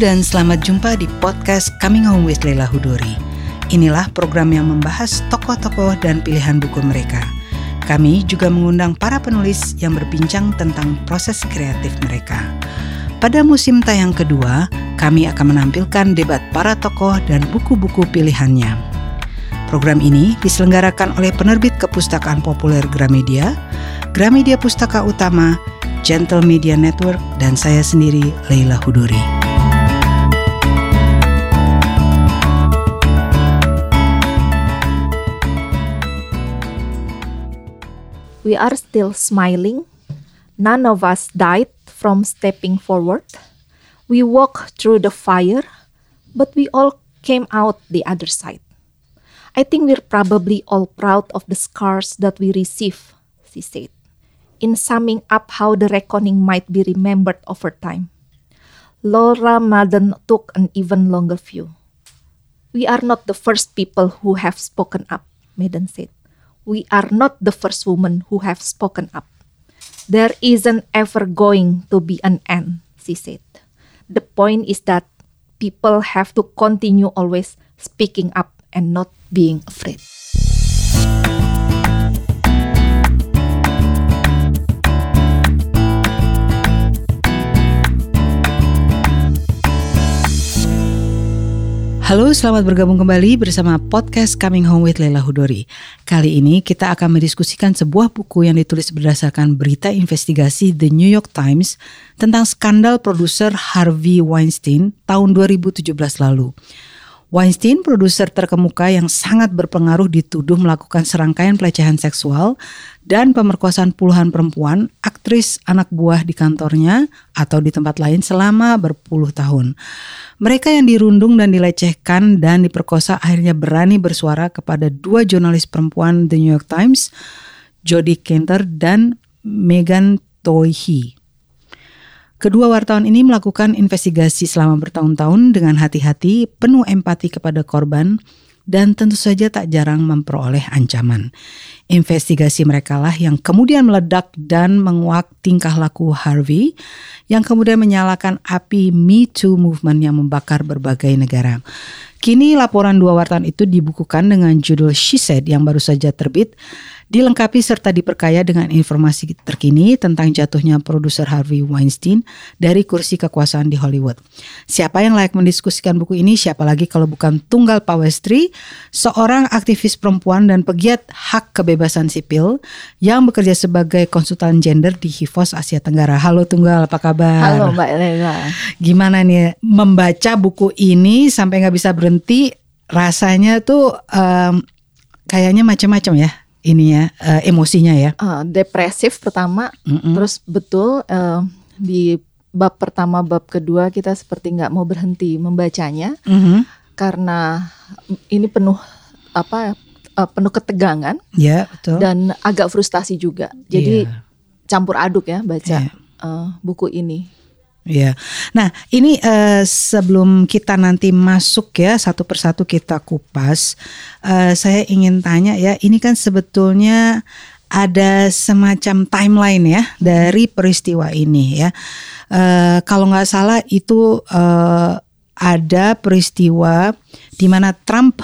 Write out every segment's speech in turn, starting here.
dan selamat jumpa di podcast Coming Home with Leila Hudori. Inilah program yang membahas tokoh-tokoh dan pilihan buku mereka. Kami juga mengundang para penulis yang berbincang tentang proses kreatif mereka. Pada musim tayang kedua, kami akan menampilkan debat para tokoh dan buku-buku pilihannya. Program ini diselenggarakan oleh penerbit kepustakaan populer Gramedia, Gramedia Pustaka Utama, Gentle Media Network, dan saya sendiri, Leila Hudori. We are still smiling. None of us died from stepping forward. We walked through the fire, but we all came out the other side. I think we're probably all proud of the scars that we receive, she said, in summing up how the reckoning might be remembered over time. Laura Madden took an even longer view. We are not the first people who have spoken up, Madden said we are not the first woman who have spoken up. There isn't ever going to be an end, she said. The point is that people have to continue always speaking up and not being afraid. Halo, selamat bergabung kembali bersama podcast Coming Home with Leila Hudori. Kali ini kita akan mendiskusikan sebuah buku yang ditulis berdasarkan berita investigasi The New York Times tentang skandal produser Harvey Weinstein tahun 2017 lalu. Weinstein, produser terkemuka yang sangat berpengaruh dituduh melakukan serangkaian pelecehan seksual dan pemerkosaan puluhan perempuan, aktris anak buah di kantornya atau di tempat lain selama berpuluh tahun. Mereka yang dirundung dan dilecehkan dan diperkosa akhirnya berani bersuara kepada dua jurnalis perempuan The New York Times, Jodie Kenter dan Megan Toihi. Kedua wartawan ini melakukan investigasi selama bertahun-tahun dengan hati-hati, penuh empati kepada korban, dan tentu saja tak jarang memperoleh ancaman. Investigasi mereka lah yang kemudian meledak dan menguak tingkah laku Harvey yang kemudian menyalakan api Me Too movement yang membakar berbagai negara. Kini laporan dua wartawan itu dibukukan dengan judul She Said yang baru saja terbit dilengkapi serta diperkaya dengan informasi terkini tentang jatuhnya produser Harvey Weinstein dari kursi kekuasaan di Hollywood. Siapa yang layak mendiskusikan buku ini? Siapa lagi kalau bukan Tunggal Pawestri, seorang aktivis perempuan dan pegiat hak kebebasan sipil yang bekerja sebagai konsultan gender di Hivos Asia Tenggara. Halo Tunggal, apa kabar? Halo Mbak Lela. Gimana nih membaca buku ini sampai nggak bisa berhenti? Rasanya tuh um, kayaknya macam-macam ya ini ya uh, emosinya ya. Uh, depresif pertama, mm -mm. terus betul uh, di bab pertama bab kedua kita seperti nggak mau berhenti membacanya mm -hmm. karena ini penuh apa uh, penuh ketegangan. Yeah, betul. Dan agak frustasi juga. Jadi yeah. campur aduk ya baca yeah. uh, buku ini. Ya, nah ini uh, sebelum kita nanti masuk ya satu persatu kita kupas, uh, saya ingin tanya ya, ini kan sebetulnya ada semacam timeline ya dari peristiwa ini ya. Uh, kalau nggak salah itu uh, ada peristiwa di mana Trump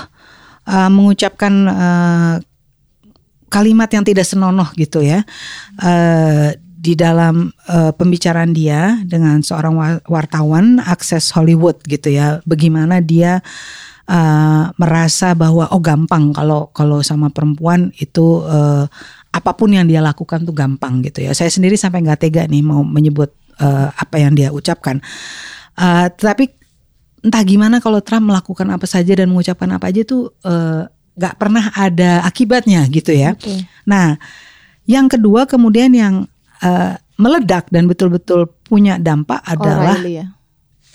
uh, mengucapkan uh, kalimat yang tidak senonoh gitu ya. Uh, di dalam uh, pembicaraan dia dengan seorang wartawan akses Hollywood gitu ya. Bagaimana dia uh, merasa bahwa oh gampang kalau kalau sama perempuan itu uh, apa pun yang dia lakukan tuh gampang gitu ya. Saya sendiri sampai nggak tega nih mau menyebut uh, apa yang dia ucapkan. Uh, tetapi entah gimana kalau Trump melakukan apa saja dan mengucapkan apa aja tuh nggak uh, pernah ada akibatnya gitu ya. Okay. nah yang kedua kemudian yang uh, meledak dan betul-betul punya dampak adalah O'Reilly ya.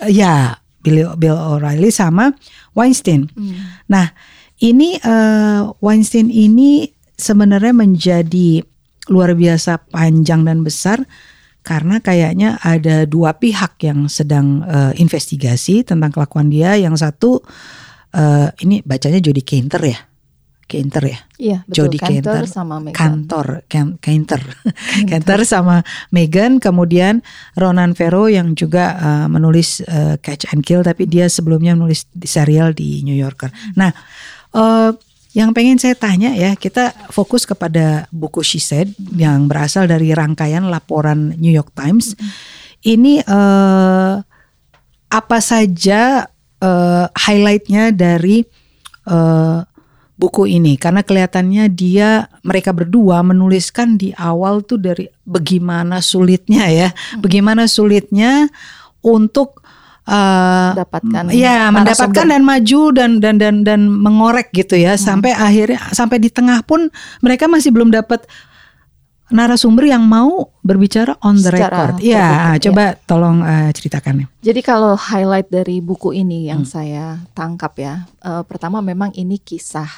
Uh, ya Bill Bill O'Reilly sama Weinstein. Hmm. Nah, ini uh, Weinstein ini sebenarnya menjadi luar biasa panjang dan besar karena kayaknya ada dua pihak yang sedang uh, investigasi tentang kelakuan dia. Yang satu uh, ini bacanya Jody Kenter ya. Kenter ya. Iya, betul. Jodie Kenter, sama Meghan. kantor Ken- Kenter Kenter sama Meghan kemudian Ronan Farrow yang juga uh, menulis uh, Catch and Kill tapi dia sebelumnya menulis di serial di New Yorker. Nah, uh, yang pengen saya tanya ya, kita fokus kepada buku She Said yang berasal dari rangkaian laporan New York Times. Ini uh, apa saja uh, highlightnya dari uh, buku ini karena kelihatannya dia mereka berdua menuliskan di awal tuh dari bagaimana sulitnya ya, bagaimana sulitnya untuk uh, Mendapatkan ya mendapatkan narasumber. dan maju dan dan dan dan mengorek gitu ya. Sampai akhirnya sampai di tengah pun mereka masih belum dapat narasumber yang mau berbicara on the Secara record. Ya, coba tolong uh, ceritakan. Jadi kalau highlight dari buku ini Hmm. yang saya tangkap ya, eh, pertama memang ini kisah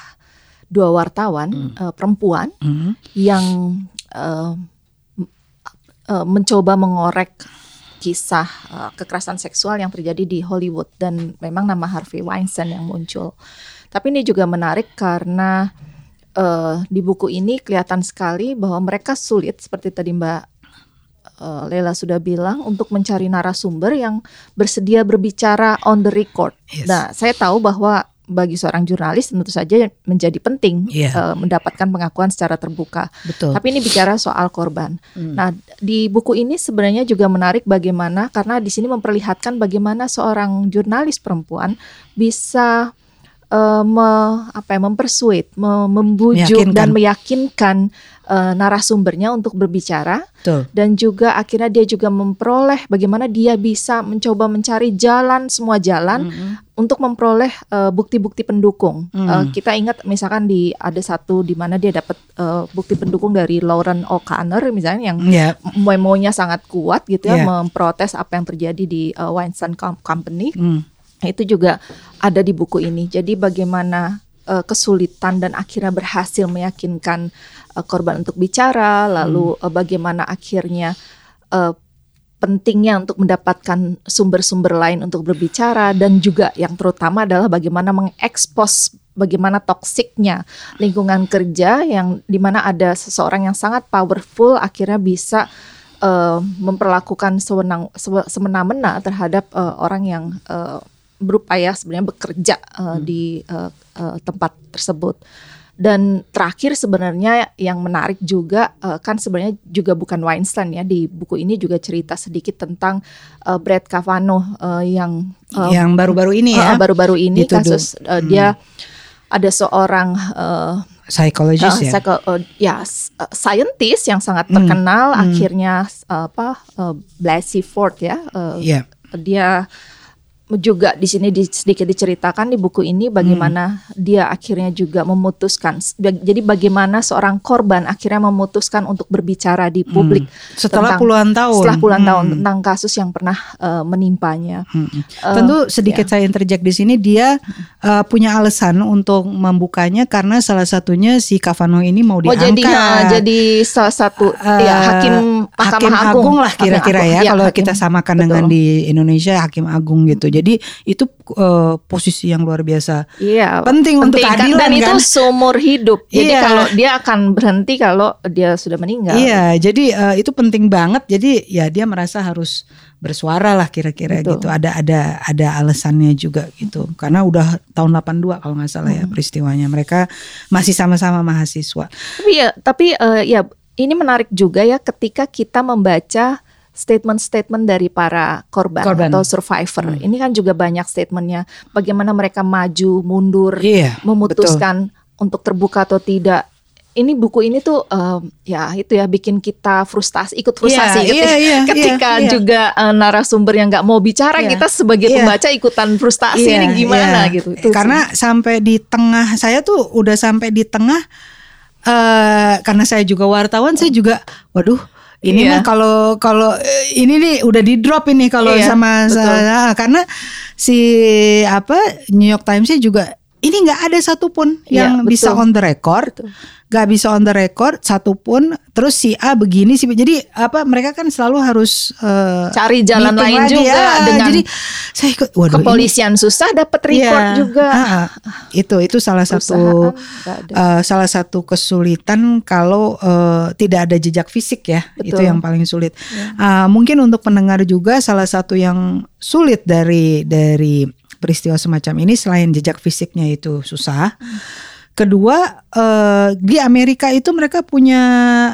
dua wartawan eh, perempuan Hmm. yang m- eh, mencoba mengorek kisah eh, kekerasan seksual yang terjadi di Hollywood dan memang nama Harvey Weinstein yang muncul. Tapi ini juga menarik karena eh, di buku ini kelihatan sekali bahwa mereka sulit seperti tadi Mbak eh, Lela sudah bilang untuk mencari narasumber yang bersedia berbicara on the record. Yes. Nah, saya tahu bahwa bagi seorang jurnalis tentu saja menjadi penting Iya. eh, mendapatkan pengakuan secara terbuka. Betul. Tapi ini bicara soal korban. Hmm. Nah, di buku ini sebenarnya juga menarik bagaimana karena di sini memperlihatkan bagaimana seorang jurnalis perempuan bisa eh, me- apa ya, mempersuade, me- membujuk Meyakinkan. dan meyakinkan eh, narasumbernya untuk berbicara Betul. dan juga akhirnya dia juga memperoleh bagaimana dia bisa mencoba mencari jalan semua jalan untuk memperoleh eh, bukti-bukti pendukung. Hmm. Eh, kita ingat misalkan di ada satu di mana dia dapat eh, bukti pendukung dari Lauren O'Connor misalnya yang Ya, memonya sangat kuat gitu ya Iya. memprotes apa yang terjadi di eh, Weinstein Com- Company. hmm. Nah, itu juga ada di buku ini. Jadi bagaimana eh, kesulitan dan akhirnya berhasil meyakinkan eh, korban untuk bicara, lalu eh, bagaimana akhirnya eh, pentingnya untuk mendapatkan sumber-sumber lain untuk berbicara dan juga yang terutama adalah bagaimana mengekspos bagaimana toksiknya lingkungan kerja yang di mana ada seseorang yang sangat powerful akhirnya bisa eh, memperlakukan sewenang sewe- semena-mena terhadap eh, orang yang eh, berupaya sebenarnya bekerja eh, di eh, eh, tempat tersebut. Dan terakhir sebenarnya yang menarik juga eh, kan sebenarnya juga bukan Weinstein ya di buku ini juga cerita sedikit tentang eh, Brett Kavanaugh eh, yang eh, yang baru-baru ini ya, baru-baru ini Dituduh. kasus eh, dia ada seorang eh, psikologis Uh, ya. psycho- uh, ya, uh, scientist yang sangat Hmm, terkenal hmm. akhirnya uh, apa uh, Blasey Ford ya uh, Iya. dia juga di sini di, sedikit diceritakan di buku ini bagaimana Hmm. dia akhirnya juga memutuskan jadi bagaimana seorang korban akhirnya memutuskan untuk berbicara di publik Setelah tentang- puluhan tahun. setelah puluhan Hmm. tahun tentang kasus yang pernah uh, menimpanya Hmm. Uh, Tentu sedikit saya interject di sini dia uh, punya alasan untuk membukanya karena salah satunya si Kavanaugh ini mau Oh diangkat. jadi uh, jadi salah satu Eh, ya hakim hakim Mahkamah agung, lah kira-kira agung, ya iya, kalau hakim. kita samakan Betul. dengan di Indonesia hakim agung gitu. Jadi itu uh, posisi yang luar biasa. Iya, Penting untuk kan? keadilan, dan itu kan? seumur hidup. Jadi Iya. kalau dia akan berhenti kalau dia sudah meninggal. Iya, jadi uh, itu penting banget. Jadi ya dia merasa harus bersuara lah kira-kira gitu. Ada ada ada alasannya juga gitu. Karena udah tahun 82 kalau nggak salah ya peristiwanya. Mereka masih sama-sama mahasiswa. Tapi ya, tapi eh, ya ini menarik juga ya ketika kita membaca statement-statement dari para korban, Korban. atau survivor. Ini kan juga banyak statementnya. Bagaimana mereka maju, mundur, Iya, memutuskan untuk terbuka atau tidak. Ini buku ini tuh em, ya itu ya bikin kita frustasi, ikut frustasi Iya, ketika, iya, iya, ketika iya, iya. juga eh, narasumber yang nggak mau bicara, Iya. kita sebagai Iya. pembaca ikutan frustasi Iya, ini gimana iya. gitu. Itu Karena sampai di tengah saya tuh udah sampai di tengah eh karena saya juga wartawan, saya juga waduh ini Iya. mah kalau kalau eh, ini nih udah di drop ini kalau Iya, sama betul. saya karena si apa New York Times juga ini nggak ada satupun Iya, yang bisa betul. on the record, Betul. Nggak bisa on the record satupun. Terus si A begini sih, jadi apa mereka kan selalu harus eh, Cari jalan lain lagi juga ya. dengan Jadi saya ikut, waduh ini- kepolisian susah dapat Iya, juga. ah, ah. itu itu salah satu eh, salah satu kesulitan kalau eh, tidak ada jejak fisik ya itu Betul. yang paling sulit. Ah, mungkin untuk pendengar juga salah satu yang sulit dari dari peristiwa semacam ini selain jejak fisiknya itu susah. Kedua eh, di Amerika itu mereka punya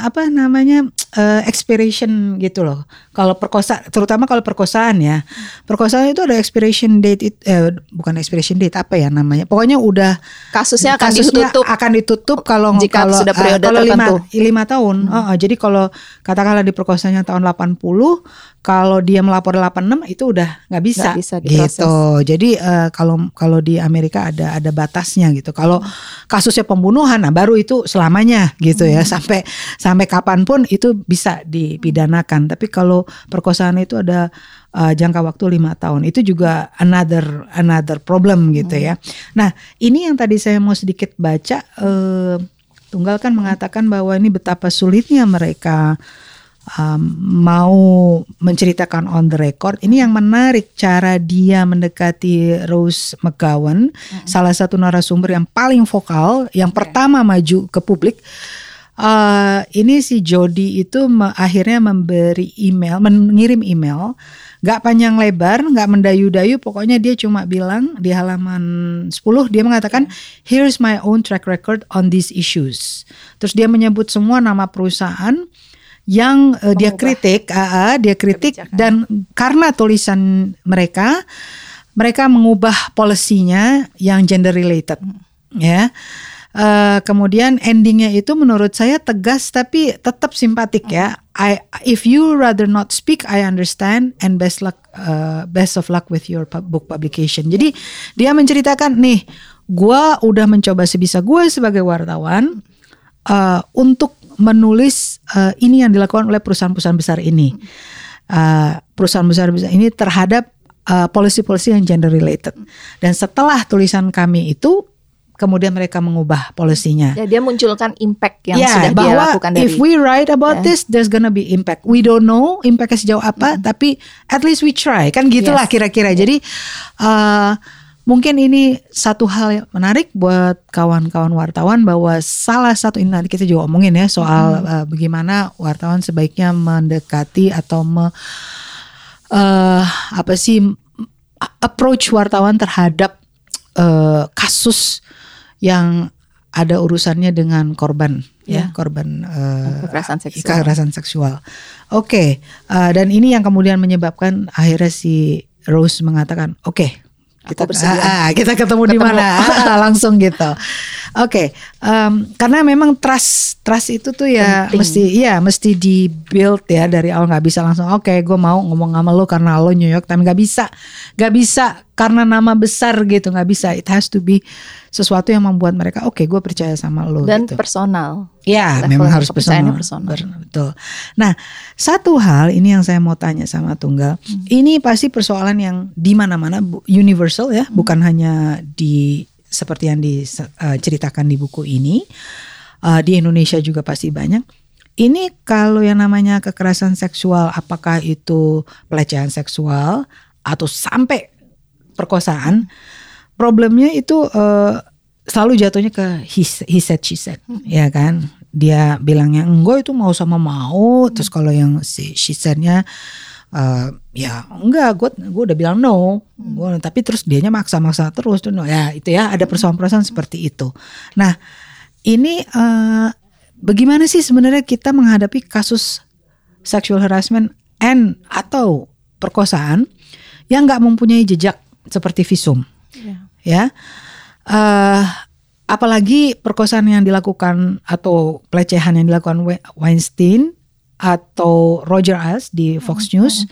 apa namanya eh, expiration gitu loh. Kalau perkosa, terutama kalau perkosaan ya, perkosaan itu ada expiration date, it- eh, bukan expiration date apa ya namanya. Pokoknya udah Kasusnya akan kasusnya ditutup. akan ditutup kalau Jika kalau sudah eh, periode kalau lima, tertentu. Hmm. lima tahun. Oh, oh, jadi kalau katakanlah diperkosanya tahun 80, kalau dia melapor 86 itu udah nggak bisa. Nggak bisa diproses. gitu. Jadi eh, kalau kalau di Amerika ada ada batasnya gitu. Kalau kasusnya pembunuhan, nah baru itu selamanya gitu Hmm. ya sampai sampai kapan pun itu bisa dipidanakan. Tapi kalau perkosaan itu ada eh, jangka waktu lima tahun itu juga another another problem gitu Hmm. ya. Nah ini yang tadi saya mau sedikit baca. eh, Tunggal kan mengatakan bahwa ini betapa sulitnya mereka um, mau menceritakan on the record. Ini yang menarik cara dia mendekati Rose McGowan, salah satu narasumber yang paling vokal, yang pertama maju ke publik. Uh, ini si Jody itu me- akhirnya memberi email, mengirim email, nggak panjang lebar, nggak mendayu-dayu, pokoknya dia cuma bilang di halaman 10 dia mengatakan here's my own track record on these issues. Terus dia menyebut semua nama perusahaan yang eh, dia kritik, ah, ah, dia kritik kebijakan. dan karena tulisan mereka, mereka mengubah polisinya yang gender related, ya. Eh, kemudian endingnya itu menurut saya tegas tapi tetap simpatik ya. I if you rather not speak, I understand and best luck eh, best of luck with your book publication. Jadi dia menceritakan nih, gua udah mencoba sebisa gue sebagai wartawan eh, untuk menulis eh, ini yang dilakukan oleh perusahaan-perusahaan besar ini, Eh, perusahaan besar besar ini terhadap eh, policy-policy yang gender related. Dan setelah tulisan kami itu, kemudian mereka mengubah polisinya. Ya, dia munculkan impact yang Ya, sudah dia bahwa lakukan dari if we write about Ya. this, there's gonna be impact. We don't know impactnya sejauh apa, tapi at least we try. Kan gitulah Yes. kira-kira. Jadi uh, mungkin ini satu hal yang menarik buat kawan-kawan wartawan bahwa salah satu ini nanti kita juga omongin ya soal uh, bagaimana wartawan sebaiknya mendekati atau me, uh, apa sih approach wartawan terhadap uh, kasus yang ada urusannya dengan korban ya, Ya. korban uh, Kekerasan seksual. kekerasan seksual. Oke, uh, dan ini yang kemudian menyebabkan akhirnya si Rose mengatakan, oke, kita bersedia. ah, ah, kita ketemu, di Ketemu. mana Ah, ah, langsung gitu. Oke, em, karena memang trust trust itu tuh ya Penting. mesti iya mesti di build ya dari awal nggak bisa langsung oke gue mau ngomong sama lo karena lo New York tapi nggak bisa nggak bisa karena nama besar gitu nggak bisa it has to be sesuatu yang membuat mereka oke gue percaya sama lo dan gitu. personal. Ya, Level memang harus personal. personal. Betul. Nah, satu hal ini yang saya mau tanya sama Tunggal. Hmm. Ini pasti persoalan yang di mana-mana universal ya, Hmm. bukan hanya di seperti yang diceritakan di buku ini. Uh, di Indonesia juga pasti banyak. Ini kalau yang namanya kekerasan seksual, apakah itu pelecehan seksual atau sampai perkosaan, problemnya itu eh, selalu jatuhnya ke he, he said she said, ya kan? Dia bilangnya enggak itu mau sama mau, terus kalau yang si she said-nya eh, ya enggak, gue gue udah bilang no, gua, tapi terus dianya maksa-maksa terus tuh no, ya itu ya ada persoalan-persoalan seperti itu. Nah ini eh, bagaimana sih sebenarnya kita menghadapi kasus sexual harassment and atau perkosaan yang nggak mempunyai jejak seperti visum. Ya. ya. Eh apalagi perkosaan yang dilakukan atau pelecehan yang dilakukan We- Weinstein atau Roger Ailes di Fox News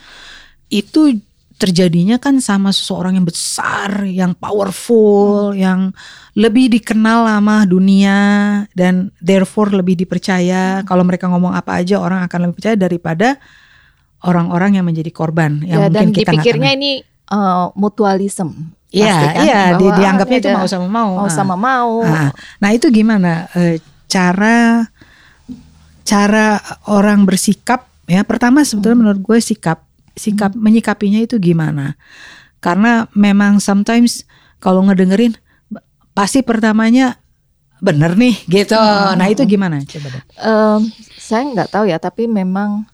itu terjadinya kan sama seseorang yang besar, yang powerful, yang lebih dikenal sama dunia dan therefore lebih dipercaya. Kalau mereka ngomong apa aja orang akan lebih percaya daripada orang-orang yang menjadi korban yang ya, dan mungkin kita nggak dipikirnya ini uh, mutualism. Iya, kan, iya, di, bahwa dianggapnya itu mau sama mau. mau Ah. sama mau. Nah, nah itu gimana eh, cara cara orang bersikap ya pertama sebetulnya Hmm. menurut gue sikap sikap menyikapinya itu gimana karena memang sometimes kalau ngedengerin pasti pertamanya bener nih gitu Hmm. nah itu gimana coba deh Em, saya nggak tahu ya, tapi memang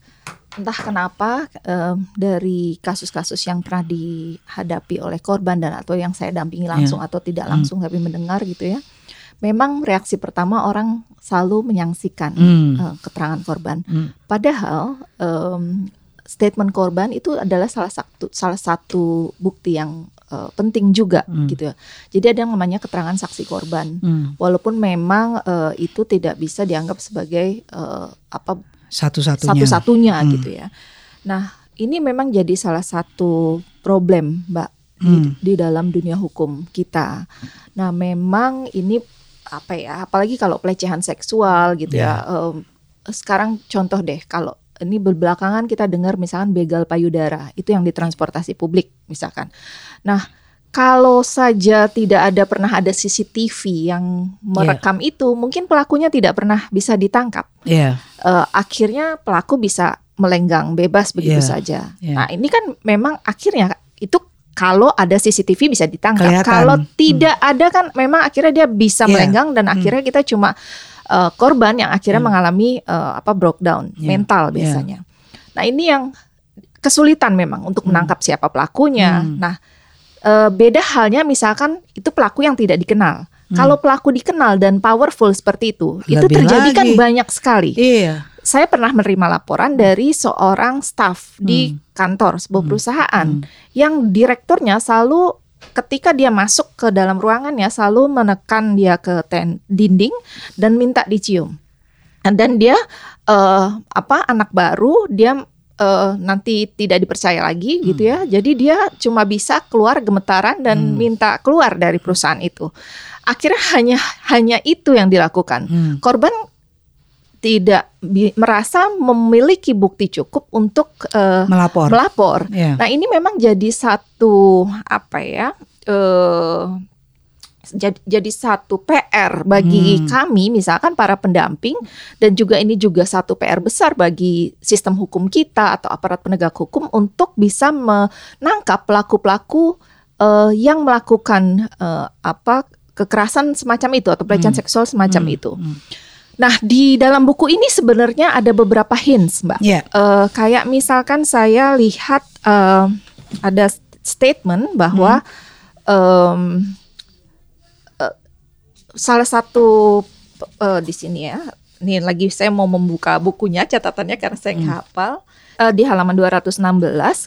entah kenapa em, dari kasus-kasus yang pernah dihadapi oleh korban dan atau yang saya dampingi langsung atau tidak langsung tapi mendengar gitu ya, memang reaksi pertama orang selalu menyaksikan Hmm. eh, keterangan korban. Hmm. Padahal em, statement korban itu adalah salah satu salah satu bukti yang eh, penting juga Hmm. gitu ya. Jadi ada yang namanya keterangan saksi korban. Hmm. Walaupun memang eh, itu tidak bisa dianggap sebagai eh, apa satu-satunya satu-satunya Hmm. gitu ya. Nah, ini memang jadi salah satu problem, Mbak, di, Hmm. di dalam dunia hukum kita. Nah, memang ini apa ya? Apalagi kalau pelecehan seksual gitu ya. Em, sekarang contoh deh, kalau ini berbelakangan kita dengar misalkan begal payudara itu yang ditransportasi publik misalkan. Nah, kalau saja tidak ada pernah ada CCTV yang merekam itu, mungkin pelakunya tidak pernah bisa ditangkap Iya. eh, akhirnya pelaku bisa melenggang bebas begitu Iya, saja. iya. Nah ini kan memang akhirnya itu kalau ada CCTV bisa ditangkap. Kelihatan. Kalau Hmm. tidak ada kan memang akhirnya dia bisa Iya. melenggang dan Hmm. akhirnya kita cuma eh, korban yang akhirnya Hmm. mengalami eh, apa breakdown Iya, mental iya. biasanya. Nah ini yang kesulitan memang untuk Hmm. menangkap siapa pelakunya. Hmm. Nah eh, beda halnya misalkan itu pelaku yang tidak dikenal. Hmm. Kalau pelaku dikenal dan powerful seperti itu, itu Lebih terjadi kan banyak sekali Iya. saya pernah menerima laporan dari seorang staf di kantor sebuah Hmm. perusahaan Hmm. yang direkturnya selalu ketika dia masuk ke dalam ruangannya selalu menekan dia ke ten, dinding dan minta dicium. Dan dia eh, apa anak baru dia eh, nanti tidak dipercaya lagi gitu ya. Jadi dia cuma bisa keluar gemetaran dan Hmm. minta keluar dari perusahaan itu. Akhirnya hanya hanya itu yang dilakukan Hmm. korban tidak merasa memiliki bukti cukup untuk eh, melapor melapor. Iya. Nah ini memang jadi satu apa ya? eh jadi, jadi satu PR bagi Hmm. kami, misalkan para pendamping, dan juga ini juga satu PR besar bagi sistem hukum kita atau aparat penegak hukum untuk bisa menangkap pelaku-pelaku eh, yang melakukan eh, apa kekerasan semacam itu atau pelecehan Hmm. seksual semacam Hmm. itu. Hmm. Nah, di dalam buku ini sebenarnya ada beberapa hints, Mbak. Iya. Eh, kayak misalkan saya lihat eh, ada statement bahwa em, eh, salah satu eh, di sini ya, ini lagi saya mau membuka bukunya catatannya karena saya nggak hafal. Eh, di halaman 216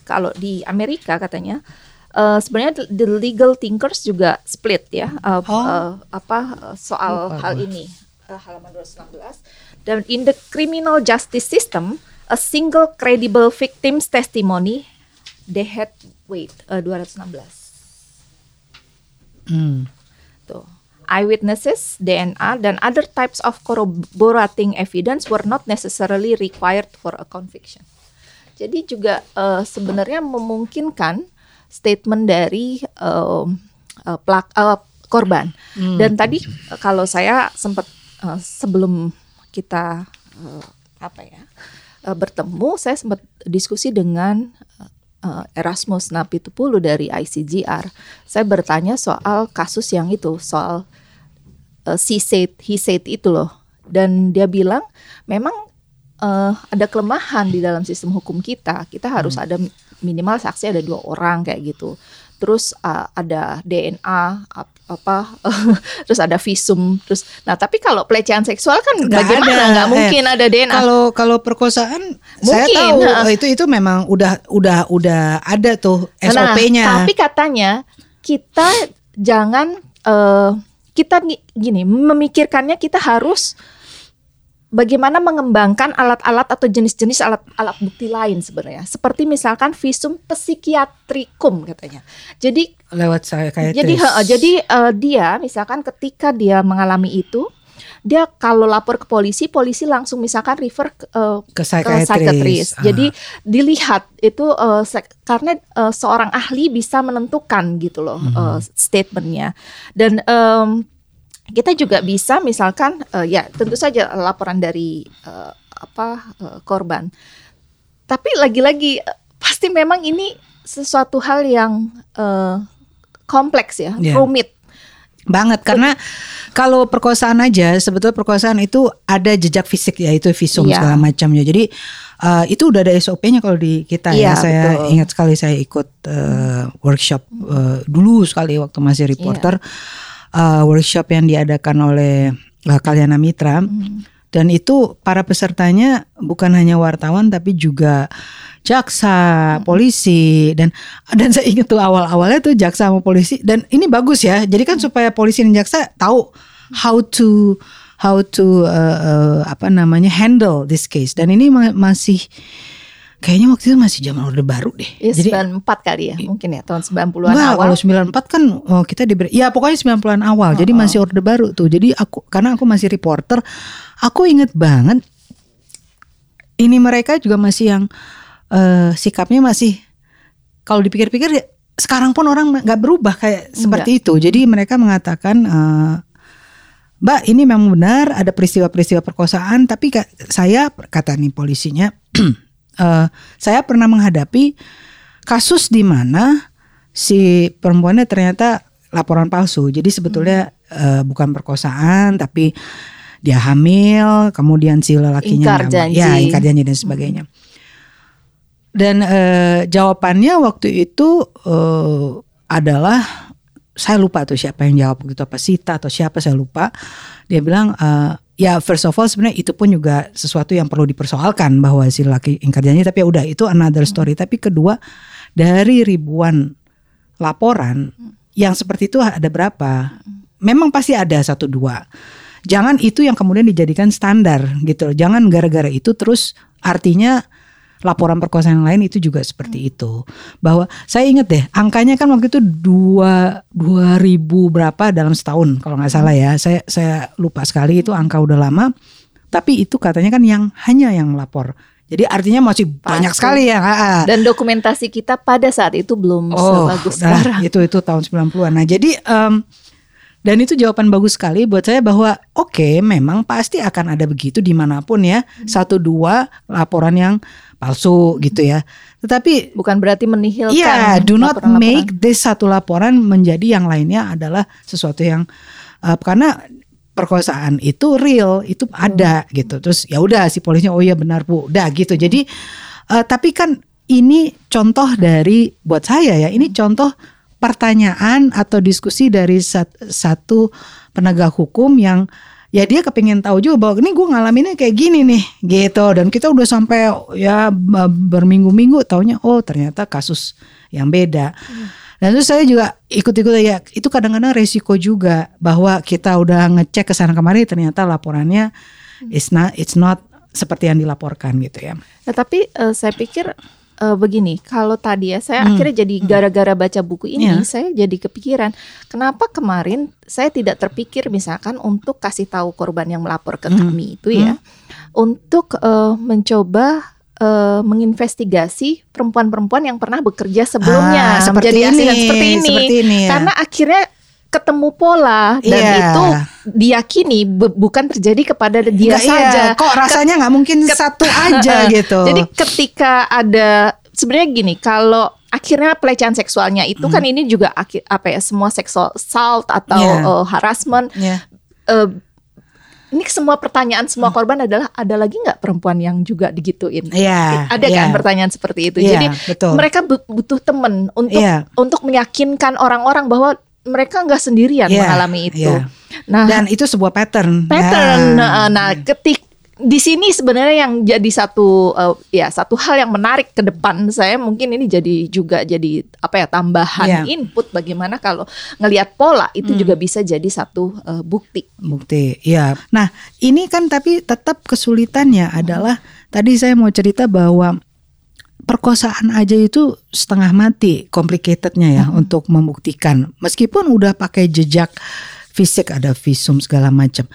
kalau di Amerika katanya eh, sebenarnya the legal thinkers juga split ya. Eh, Oh. eh, apa soal Lupa hal ini. Eh, halaman 216 dan in the criminal justice system a single credible victim's testimony they had wait eh, 216 Hmm. Tuh. Eyewitnesses, DNA, dan other types of corroborating evidence were not necessarily required for a conviction. Jadi juga eh, sebenarnya memungkinkan statement dari eh, eh, pelak, eh, korban. Hmm. Dan tadi eh, kalau saya sempat eh, sebelum kita eh, apa ya eh, bertemu, saya sempat diskusi dengan eh, Erasmus Napitupulu dari ICGR. Saya bertanya soal kasus yang itu, soal she said, he said itu loh. Dan dia bilang memang eh, ada kelemahan di dalam sistem hukum kita. Kita harus ada minimal saksi ada dua orang kayak gitu. Terus eh, ada DNA ap- apa terus ada visum terus nah tapi kalau pelecehan seksual kan Nggak bagaimana nggak mungkin Eh, ada DNA Kalau kalau perkosaan saya Mungkin, tahu ha. eh, itu itu memang udah udah udah ada tuh SOP-nya. Nah, tapi katanya kita jangan eh, kita gi- gini memikirkannya kita harus bagaimana mengembangkan alat-alat atau jenis-jenis alat-alat bukti lain sebenarnya. Seperti misalkan visum psikiatrikum katanya. Jadi lewat saya kayak jadi he- jadi eh, dia misalkan ketika dia mengalami itu dia kalau lapor ke polisi, polisi langsung misalkan refer ke, uh, ke psychiatrist. psychiatrist. Ah. Jadi dilihat itu uh, karena uh, seorang ahli bisa menentukan gitu loh hmm. uh, statementnya dan um, kita juga bisa misalkan uh, ya tentu saja laporan dari uh, apa uh, korban. Tapi lagi-lagi pasti memang ini sesuatu hal yang uh, kompleks ya, yeah. rumit banget karena kalau perkosaan aja sebetulnya perkosaan itu ada jejak fisik ya itu visum yeah. segala macamnya jadi uh, itu udah ada SOP-nya kalau di kita yeah, ya saya betul. ingat sekali saya ikut uh, workshop uh, dulu sekali waktu masih reporter yeah. Uh, workshop yang diadakan oleh uh, Kalyana Mitra mm. dan itu para pesertanya bukan hanya wartawan tapi juga jaksa, polisi dan dan saya ingat tuh awal-awalnya tuh jaksa sama polisi dan ini bagus ya. Jadi kan supaya polisi dan jaksa tahu how to how to uh, uh, apa namanya handle this case dan ini ma masih Kayaknya waktu itu masih zaman Orde Baru deh. Ya, Jadi 94 kali ya, mungkin ya tahun 90-an awal. kalau 94 kan oh, kita diberi ya pokoknya 90-an awal. Oh, jadi masih Orde Baru tuh. Jadi aku karena aku masih reporter, aku inget banget ini mereka juga masih yang uh, sikapnya masih kalau dipikir-pikir ya, sekarang pun orang nggak berubah kayak Enggak. seperti itu. Jadi mereka mengatakan uh, Mbak ini memang benar ada peristiwa-peristiwa perkosaan tapi saya kata nih polisinya uh, saya pernah menghadapi kasus di mana si perempuannya ternyata laporan palsu. Jadi sebetulnya hmm. uh, bukan perkosaan tapi dia hamil, kemudian si lelakinya ingkar janji. ya ingkar janji dan sebagainya. Hmm. Dan uh, jawabannya waktu itu uh, adalah saya lupa tuh siapa yang jawab gitu apa Sita atau siapa saya lupa. Dia bilang uh, ya first of all sebenarnya itu pun juga sesuatu yang perlu dipersoalkan bahwa si laki ingkar janji tapi ya udah itu another story. Hmm. Tapi kedua dari ribuan laporan hmm. yang seperti itu ada berapa? Memang pasti ada satu dua. Jangan itu yang kemudian dijadikan standar gitu. Jangan gara-gara itu terus artinya laporan perkosaan yang lain itu juga seperti hmm. itu. Bahwa saya ingat deh angkanya kan waktu itu dua dua ribu berapa dalam setahun kalau nggak salah ya. Saya saya lupa sekali itu angka udah lama. Tapi itu katanya kan yang hanya yang lapor. Jadi artinya masih Pasti. banyak sekali ya. Dan dokumentasi kita pada saat itu belum oh, sebagus nah, sekarang. Itu itu tahun 90-an. Nah, jadi um, dan itu jawaban bagus sekali buat saya bahwa oke okay, memang pasti akan ada begitu di mana pun ya hmm. satu dua laporan yang palsu gitu ya. Tetapi bukan berarti menihilkan. Iya, do not laporan -laporan. make this satu laporan menjadi yang lainnya adalah sesuatu yang uh, karena perkosaan itu real, itu ada hmm. gitu. Terus ya udah si polisnya oh iya benar Bu, udah gitu. Jadi uh, tapi kan ini contoh dari buat saya ya, ini contoh pertanyaan atau diskusi dari sat, satu penegak hukum yang ya dia kepingin tahu juga bahwa ini gue ngalaminnya kayak gini nih gitu dan kita udah sampai ya berminggu-minggu taunya oh ternyata kasus yang beda hmm. dan terus saya juga ikut-ikut ya itu kadang-kadang resiko juga bahwa kita udah ngecek ke sana kemari ternyata laporannya hmm. it's not it's not seperti yang dilaporkan gitu ya. Nah, tapi uh, saya pikir uh, begini, kalau tadi ya saya hmm. akhirnya jadi hmm. gara-gara baca buku ini yeah. saya jadi kepikiran, kenapa kemarin saya tidak terpikir misalkan untuk kasih tahu korban yang melapor ke hmm. kami itu ya, hmm. untuk uh, mencoba uh, menginvestigasi perempuan-perempuan yang pernah bekerja sebelumnya ah, seperti menjadi ini, seperti ini, seperti ini ya. karena akhirnya ketemu pola dan yeah. itu diyakini bukan terjadi kepada dia Nggak, iya. saja. Iya. Kok rasanya nggak mungkin satu aja gitu. Jadi ketika ada sebenarnya gini, kalau akhirnya pelecehan seksualnya itu hmm. kan ini juga apa ya semua seksual assault atau yeah. uh, harassment. Yeah. Uh, ini semua pertanyaan semua hmm. korban adalah ada lagi nggak perempuan yang juga digituin? Yeah, ada yeah. kan pertanyaan seperti itu. Yeah, Jadi betul. mereka butuh teman untuk yeah. untuk meyakinkan orang-orang bahwa mereka nggak sendirian yeah, mengalami itu. Yeah. Nah, dan itu sebuah pattern. Pattern. Ya. Nah, nah ketik di sini sebenarnya yang jadi satu uh, ya satu hal yang menarik ke depan saya mungkin ini jadi juga jadi apa ya tambahan yeah. input bagaimana kalau ngelihat pola itu hmm. juga bisa jadi satu uh, bukti. Bukti. Ya. Nah, ini kan tapi tetap kesulitannya hmm. adalah tadi saya mau cerita bahwa perkosaan aja itu setengah mati complicatednya ya hmm. untuk membuktikan meskipun udah pakai jejak fisik ada visum segala macam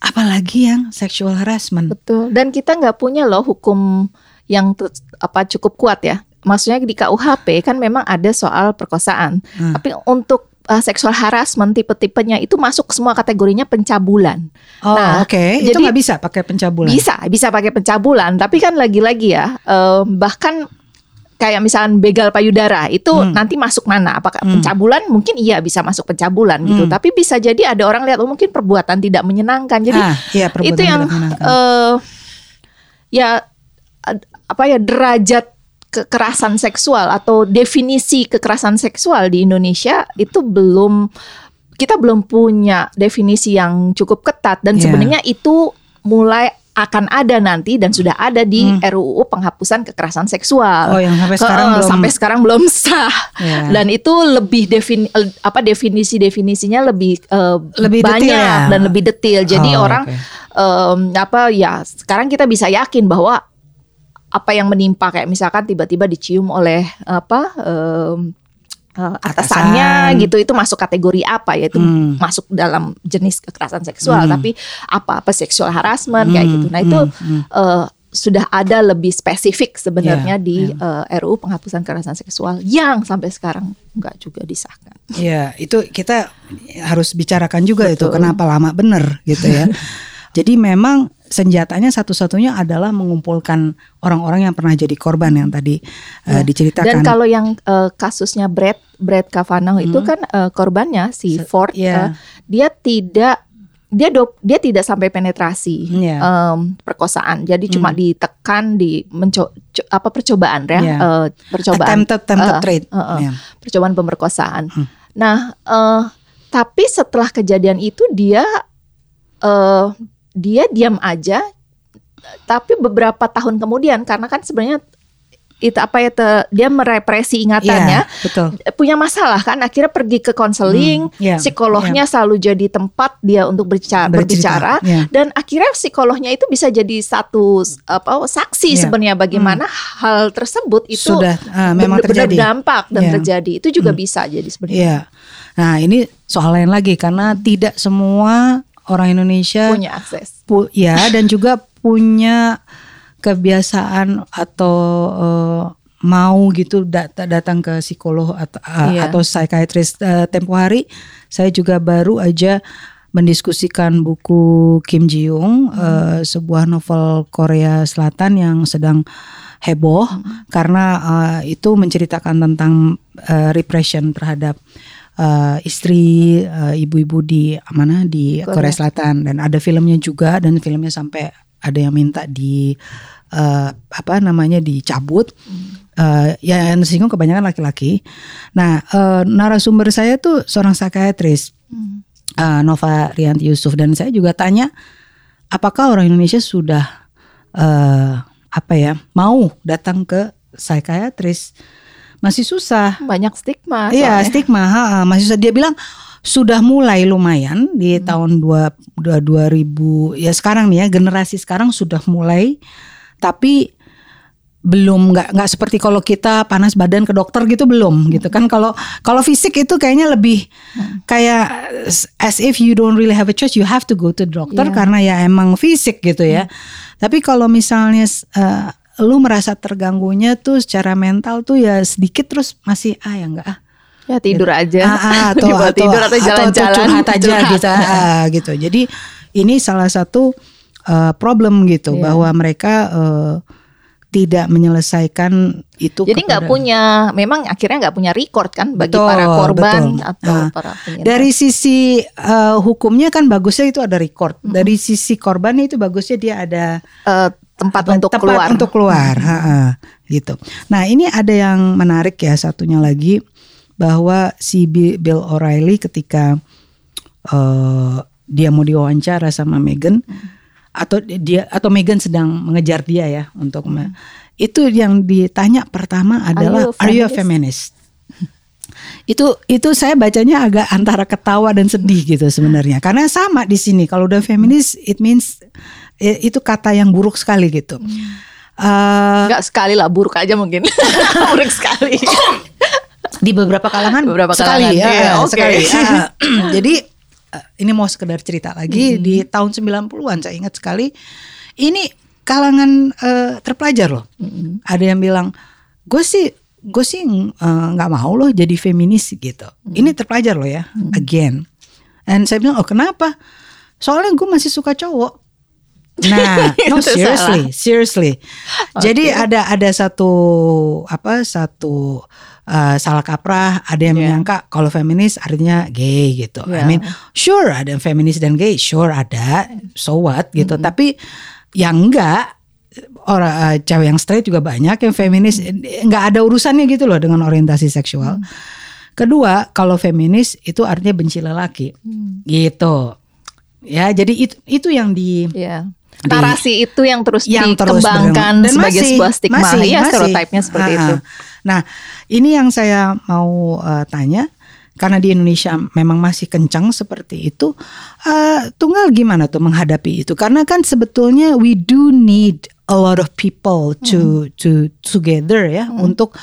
apalagi yang sexual harassment. Betul. Dan kita nggak punya loh hukum yang apa cukup kuat ya. Maksudnya di KUHP kan memang ada soal perkosaan. Hmm. Tapi untuk uh, sexual harassment tipe-tipenya itu masuk semua kategorinya pencabulan. Oh, Nah, oke. Itu jadi- nggak bisa pakai pencabulan. Bisa, bisa pakai pencabulan. Tapi kan lagi-lagi ya, eh, bahkan kayak misalnya begal payudara itu Hmm. nanti masuk mana? Apakah Hmm. pencabulan? Mungkin iya bisa masuk pencabulan gitu. Hmm. Tapi bisa jadi ada orang lihat oh mungkin perbuatan tidak menyenangkan. Jadi ah, iya perbuatan itu yang eh ya apa ya derajat kekerasan seksual atau definisi kekerasan seksual di Indonesia itu belum kita belum punya definisi yang cukup ketat dan Iya. sebenarnya itu mulai akan ada nanti dan sudah ada di Hmm. RUU penghapusan kekerasan seksual. oh, yang sampai sekarang Eh, belum. sampai sekarang belum sah. Ya. Dan itu lebih defini apa definisi-definisinya lebih eh, Lebih detail banyak ya? dan lebih detail. Jadi Oh, orang oke. em, apa ya sekarang kita bisa yakin bahwa apa yang menimpa kayak misalkan tiba-tiba dicium oleh apa em, eh, atasannya Atasan. gitu itu masuk kategori apa ya itu Hmm. masuk dalam jenis kekerasan seksual Hmm. tapi apa apa sexual harassment kayak Hmm, gitu nah itu hmm, eh, sudah ada lebih spesifik sebenarnya Ya, di eh, RUU penghapusan kekerasan seksual yang sampai sekarang nggak juga disahkan Iya, itu kita harus bicarakan juga itu Betul. kenapa lama bener gitu ya. Jadi memang senjatanya satu-satunya adalah mengumpulkan orang-orang yang pernah jadi korban yang tadi eh, Ya. diceritakan. Dan kalau yang eh, kasusnya Brad Brad Kavanaugh itu Hmm. kan eh, korbannya si Ford iya. eh, dia tidak dia do, dia tidak sampai penetrasi Iya. em, perkosaan. Jadi cuma Hmm. ditekan di menco, co- apa percobaan ya, Iya. eh, percobaan attempted, attempted Eh, trade. eh, eh. Ya. percobaan pemerkosaan. Hmm. Nah, eh, tapi setelah kejadian itu dia eh, dia diam aja. Tapi beberapa tahun kemudian karena kan sebenarnya itu apa ya te- dia merepresi ingatannya Iya, betul. punya masalah kan akhirnya pergi ke konseling Hmm, iya, psikolognya selalu jadi tempat dia untuk berbicara, berbicara iya. dan akhirnya psikolognya itu bisa jadi satu apa saksi Iya. sebenarnya bagaimana hal tersebut itu Sudah ah, memang terjadi. dampak dan Iya. terjadi itu juga bisa jadi sebenarnya Iya. Nah, ini soal lain lagi karena tidak semua orang Indonesia punya akses. pu- ya dan juga punya kebiasaan atau eh, mau gitu dat- datang ke psikolog atau eh, Iya. atau psikiatris Eh, tempo hari saya juga baru aja mendiskusikan buku Kim Ji Young eh, sebuah novel Korea Selatan yang sedang heboh karena eh, itu menceritakan tentang eh, repression terhadap eh, istri eh, ibu-ibu di mana di Korea. Korea Selatan dan ada filmnya juga dan filmnya sampai ada yang minta di eh, apa namanya dicabut Eh, ya yang tersinggung kebanyakan laki-laki. Nah eh, narasumber saya tuh seorang psikiatris Hmm. eh, Nova Rianti Yusuf dan saya juga tanya apakah orang Indonesia sudah eh, apa ya mau datang ke psikiatris masih susah banyak stigma Iya soalnya. stigma, ha, ha. masih susah. dia bilang sudah mulai lumayan di tahun dua, dua 2000 ya sekarang nih ya generasi sekarang sudah mulai tapi belum nggak nggak seperti kalau kita panas badan ke dokter gitu belum gitu kan kalau kalau fisik itu kayaknya lebih kayak as if you don't really have a choice you have to go to doctor Iya. karena ya emang fisik gitu ya tapi kalau misalnya eh, lu merasa terganggunya tuh secara mental tuh ya sedikit terus masih ah ya enggak ah ya tidur aja Ah, ah, atau, atau, tidur atau jalan-jalan curhat aja curhat. gitu, ah, gitu. Jadi ini salah satu uh, problem gitu Iya. bahwa mereka uh, tidak menyelesaikan itu. jadi nggak kepada- punya memang akhirnya nggak punya record kan bagi Betul, para korban betul. atau Nah, para penyintas. Dari sisi uh, hukumnya kan bagusnya itu ada record. Dari sisi korbannya itu bagusnya dia ada Eh, tempat untuk tempat keluar untuk keluar, ha, ha, gitu. Nah ini ada yang menarik ya satunya lagi bahwa si Bi- Bill O'Reilly ketika eh, dia mau diwawancara sama Meghan atau dia atau Meghan sedang mengejar dia ya untuk me- itu yang ditanya pertama adalah you a are you a feminist? itu itu saya bacanya agak antara ketawa dan sedih gitu sebenarnya karena sama di sini kalau udah feminis it means itu kata yang buruk sekali gitu. Eh, Enggak sekali lah buruk aja mungkin buruk sekali di beberapa kalangan Beberapa sekali kalangan, ya, iya, oke. sekali. Ah, jadi uh, ini mau sekedar cerita lagi Hmm. di tahun 90-an saya ingat sekali ini kalangan uh, terpelajar loh. Hmm. Ada yang bilang gue sih gue sih uh, nggak mau loh jadi feminis gitu. Hmm. Ini terpelajar loh ya again. And saya bilang oh kenapa? Soalnya gue masih suka cowok. Nah, no seriously, seriously. Jadi Oke. ada ada satu apa satu uh, salah kaprah. Ada yang Yeah. menyangka kalau feminis artinya gay gitu. I Yeah. mean, sure ada feminis dan gay, sure ada. So what gitu. Mm-hmm. Tapi yang enggak orang uh, cewek yang straight juga banyak yang feminis nggak ada urusannya gitu loh dengan orientasi seksual. Mm. Kedua, kalau feminis itu artinya benci lelaki. Hmm. Gitu. Ya, jadi itu itu yang di Ya. Narasi itu yang terus yang terus dikembangkan berkembang. Dan sebagai masih- sebuah stigma. masih- ya, masih. stereotipnya seperti Ah, itu. ah. Nah, ini yang saya mau uh, tanya karena di Indonesia memang masih kencang seperti itu. Uh, tunggal gimana tuh menghadapi itu? Karena kan sebetulnya we do need a lot of people to Hmm. to together ya untuk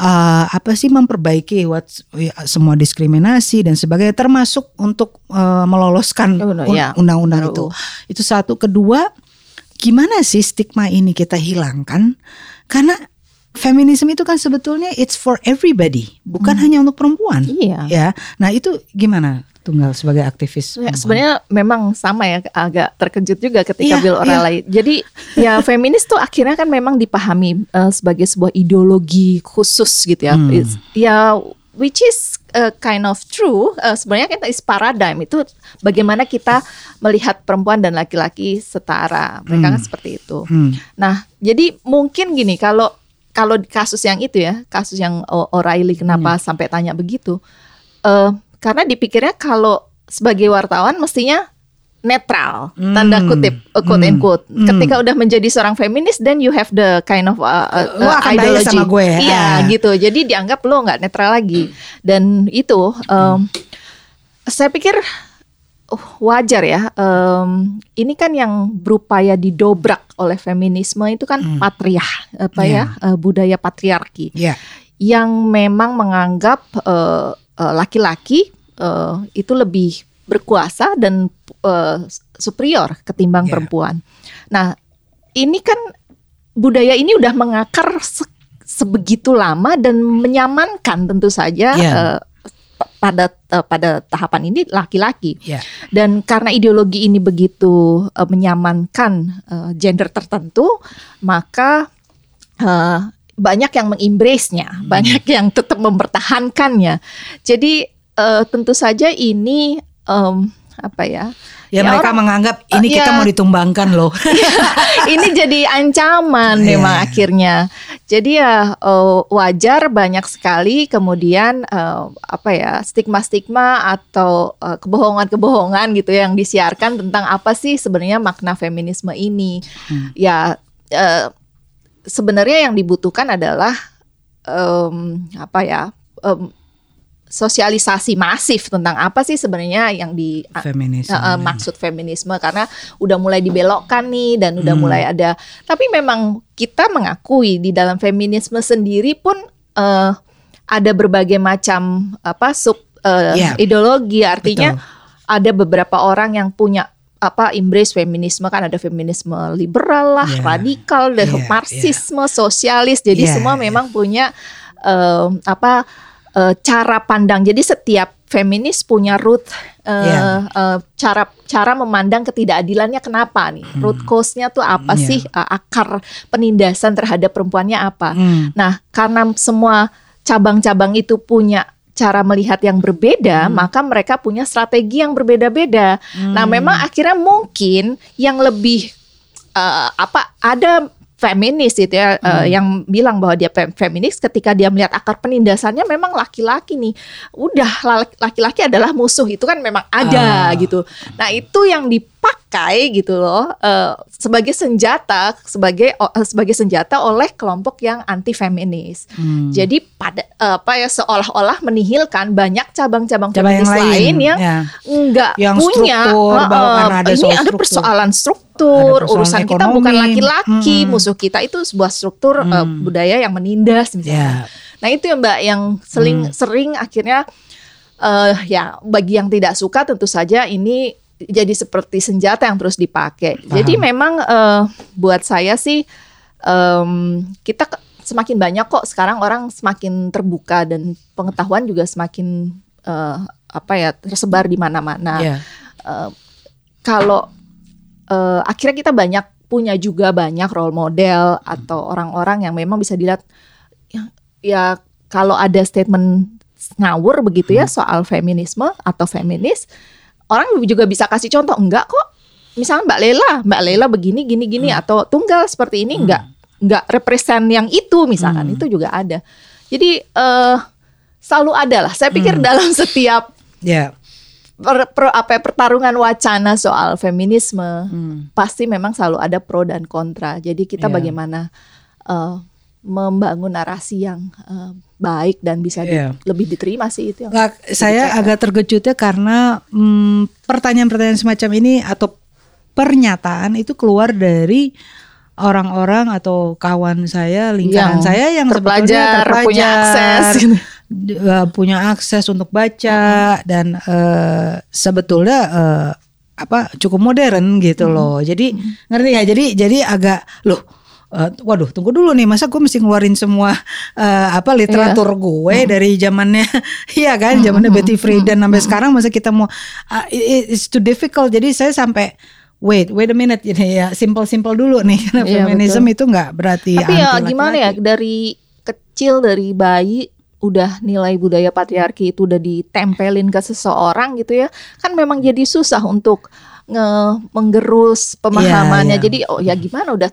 uh, apa sih memperbaiki what ya, semua diskriminasi dan sebagainya termasuk untuk uh, meloloskan un- ya. undang-undang itu. Itu satu. Kedua, gimana sih stigma ini kita hilangkan? Karena feminisme itu kan sebetulnya it's for everybody, bukan hanya untuk perempuan. Hmm. Iya. Ya. Nah, itu gimana Tunggal sebagai aktivis? Ya, sebenarnya memang sama ya agak terkejut juga ketika Iya, Bill O'Reilly. Jadi ya feminis tuh akhirnya kan memang dipahami eh, sebagai sebuah ideologi khusus gitu ya. Hmm. It's- Ya which is eh, kind of true. Eh, sebenarnya kan is paradigm itu bagaimana kita melihat perempuan dan laki-laki setara. Mereka kan seperti itu. Hmm. Nah, jadi mungkin gini kalau kalau di kasus yang itu ya, kasus yang O- O'Reilly kenapa sampai tanya begitu? eh karena dipikirnya kalau sebagai wartawan mestinya netral, tanda Hmm. kutip, uh, quote and Hmm. quote. Hmm. Ketika udah menjadi seorang feminis, then you have the kind of uh, uh, akan bias ideology. sama gue, Iya, ah. gitu. Jadi dianggap lo nggak netral lagi. Dan itu, um, saya pikir uh, wajar ya. Um, ini kan yang berupaya didobrak oleh feminisme itu kan patriah, apa Iya. ya, uh, budaya patriarki Ya. yang memang menganggap eh, eh, laki-laki eh, itu lebih berkuasa dan eh, superior ketimbang Yeah. perempuan. Nah, ini kan budaya ini udah mengakar se- sebegitu lama dan menyamankan tentu saja Yeah. eh, pa- pada eh, pada tahapan ini laki-laki. Ya. Dan karena ideologi ini begitu eh, menyamankan eh, gender tertentu, maka eh, banyak yang mengembrace-nya, banyak yang tetap mempertahankannya. Jadi eh, tentu saja ini em, apa ya? Ya, Ya, mereka orang- menganggap ini Eh, kita ya. mau ditumbangkan loh. ini jadi ancaman Iya. memang akhirnya. Jadi ya eh, wajar banyak sekali kemudian eh, apa ya stigma-stigma atau eh, kebohongan-kebohongan gitu yang disiarkan tentang apa sih sebenarnya makna feminisme ini. Hmm. Ya eh, sebenarnya yang dibutuhkan adalah em, apa ya em, sosialisasi masif tentang apa sih sebenarnya yang di Feminisme. Uh, uh, maksud feminisme karena udah mulai dibelokkan nih dan udah Hmm. mulai ada tapi memang kita mengakui di dalam feminisme sendiri pun uh, ada berbagai macam apa sub uh, Iya. ideologi artinya Betul. ada beberapa orang yang punya apa embrace feminisme kan ada feminisme liberal lah Iya. radikal dan Iya, marxisme sosialis jadi Iya, semua iya. memang punya um, apa uh, cara pandang jadi setiap feminis punya root uh, Iya. uh, cara cara memandang ketidakadilannya kenapa nih root cause-nya tuh apa Iya. sih Uh, akar penindasan terhadap perempuannya apa Hmm. Nah, karena semua cabang-cabang itu punya cara melihat yang berbeda, Hmm. maka mereka punya strategi yang berbeda-beda. Nah, memang akhirnya mungkin yang lebih eh, apa ada feminis itu ya eh, Hmm. yang bilang bahwa dia fem- feminis ketika dia melihat akar penindasannya memang laki-laki nih. Udah la- laki-laki adalah musuh itu kan memang ada Ah. gitu. Nah, itu yang dipakai gitu loh eh, sebagai senjata sebagai eh, sebagai senjata oleh kelompok yang anti feminis. Hmm. Jadi pada eh, apa ya seolah-olah menihilkan banyak cabang-cabang Cabang yang feminis lain, lain, yang ya. enggak Yang punya struktur, karena ada ini ada persoalan struktur, Ada persoalan urusan kita ekonomi. bukan laki-laki, Mm-mm. musuh kita itu sebuah struktur eh, budaya yang menindas misalnya. Ya. Nah itu ya Mbak yang sering Hmm. sering akhirnya uh, ya bagi yang tidak suka tentu saja ini jadi seperti senjata yang terus dipakai. Paham. Jadi memang uh, buat saya sih um, kita semakin banyak kok sekarang orang semakin terbuka dan pengetahuan juga semakin uh, apa ya tersebar di mana-mana. Yeah. Uh, kalau uh, akhirnya kita banyak punya juga banyak role model atau orang-orang yang memang bisa dilihat ya, ya kalau ada statement ngawur begitu ya hmm. soal feminisme atau feminis orang juga bisa kasih contoh enggak kok misalnya Mbak Lela Mbak Lela begini gini gini hmm. atau tunggal seperti ini hmm. enggak enggak represent yang itu misalkan hmm. itu juga ada jadi uh, selalu ada lah saya pikir hmm. dalam setiap yeah. per, per, apa ya, pertarungan wacana soal feminisme hmm. pasti memang selalu ada pro dan kontra jadi kita yeah. bagaimana uh, membangun narasi yang uh, baik dan bisa di, yeah. lebih diterima sih itu. Yang saya agak terkejut ya karena hmm, pertanyaan-pertanyaan semacam ini atau pernyataan itu keluar dari orang-orang atau kawan saya, lingkaran yang saya yang terpelajar, terpelajar punya akses, uh, punya akses untuk baca hmm. dan uh, sebetulnya uh, apa cukup modern gitu hmm. loh. Jadi hmm. ngerti ya? Jadi jadi agak loh uh, waduh tunggu dulu nih masa gue mesti ngeluarin semua uh, apa literatur yeah. gue hmm. dari zamannya iya kan zamannya Betty Friedan sampai sekarang masa kita mau uh, it's too difficult jadi saya sampai wait wait a minute ini ya simple simple dulu nih karena yeah, feminisme betul. itu nggak berarti tapi ya gimana ya dari kecil dari bayi udah nilai budaya patriarki itu udah ditempelin ke seseorang gitu ya kan memang jadi susah untuk nge menggerus pemahamannya yeah, yeah. jadi oh ya gimana udah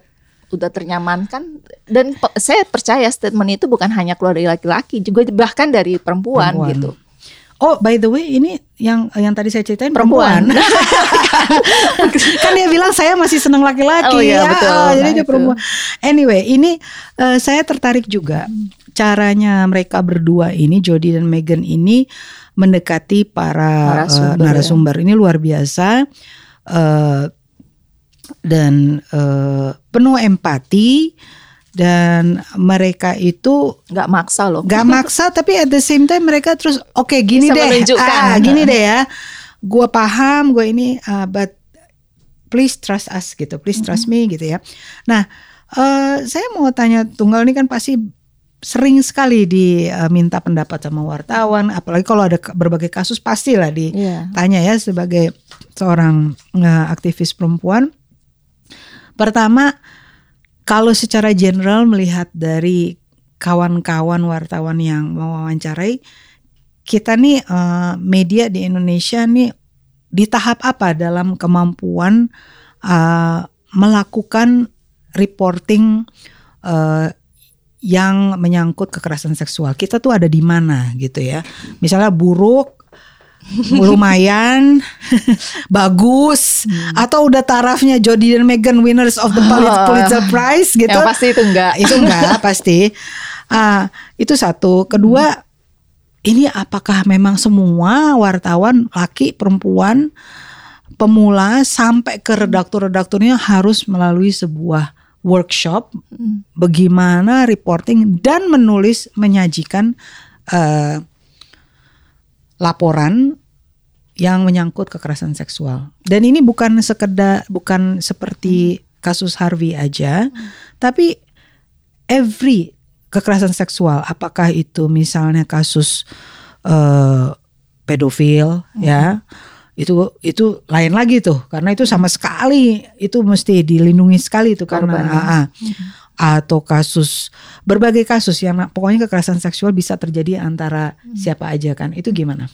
udah ternyamankan dan saya percaya statement itu bukan hanya keluar dari laki-laki juga bahkan dari perempuan, perempuan. gitu. Oh, by the way, ini yang yang tadi saya ceritain perempuan. perempuan. kan dia bilang saya masih senang laki-laki oh, iya, ya. Betul. Oh, jadi nah, dia perempuan. Anyway, ini uh, saya tertarik juga caranya mereka berdua ini Jody dan Megan ini mendekati para narasumber, uh, narasumber. Ya. ini luar biasa. Uh, dan uh, penuh empati dan mereka itu nggak maksa loh. nggak maksa tapi at the same time mereka terus oke okay, gini Bisa deh. ah, gini deh ya. Gue paham gue ini uh, but please trust us gitu. Please trust mm -hmm. me gitu ya. Nah uh, saya mau tanya tunggal ini kan pasti sering sekali diminta pendapat sama wartawan apalagi kalau ada berbagai kasus pastilah iya. ditanya yeah. ya sebagai seorang uh, aktivis perempuan Pertama, kalau secara general melihat dari kawan-kawan wartawan yang mewawancarai, kita nih uh, media di Indonesia nih di tahap apa dalam kemampuan uh, melakukan reporting uh, yang menyangkut kekerasan seksual. Kita tuh ada di mana gitu ya. Misalnya buruk lumayan. Bagus. Hmm. atau udah tarafnya Jody dan Meghan winners of the Pulitzer Prize gitu. Yang pasti itu enggak. Itu enggak pasti. Uh, itu satu. Kedua hmm. ini apakah memang semua wartawan laki perempuan pemula sampai ke redaktur-redakturnya harus melalui sebuah workshop? Hmm. bagaimana reporting dan menulis menyajikan uh, laporan yang menyangkut kekerasan seksual. Dan ini bukan sekedar bukan seperti kasus Harvey aja, hmm. tapi every kekerasan seksual, apakah itu misalnya kasus uh, pedofil hmm. ya. Itu itu lain lagi tuh karena itu sama sekali itu mesti dilindungi sekali itu karena uh, uh, atau kasus berbagai kasus yang pokoknya kekerasan seksual bisa terjadi antara hmm. siapa aja kan itu gimana?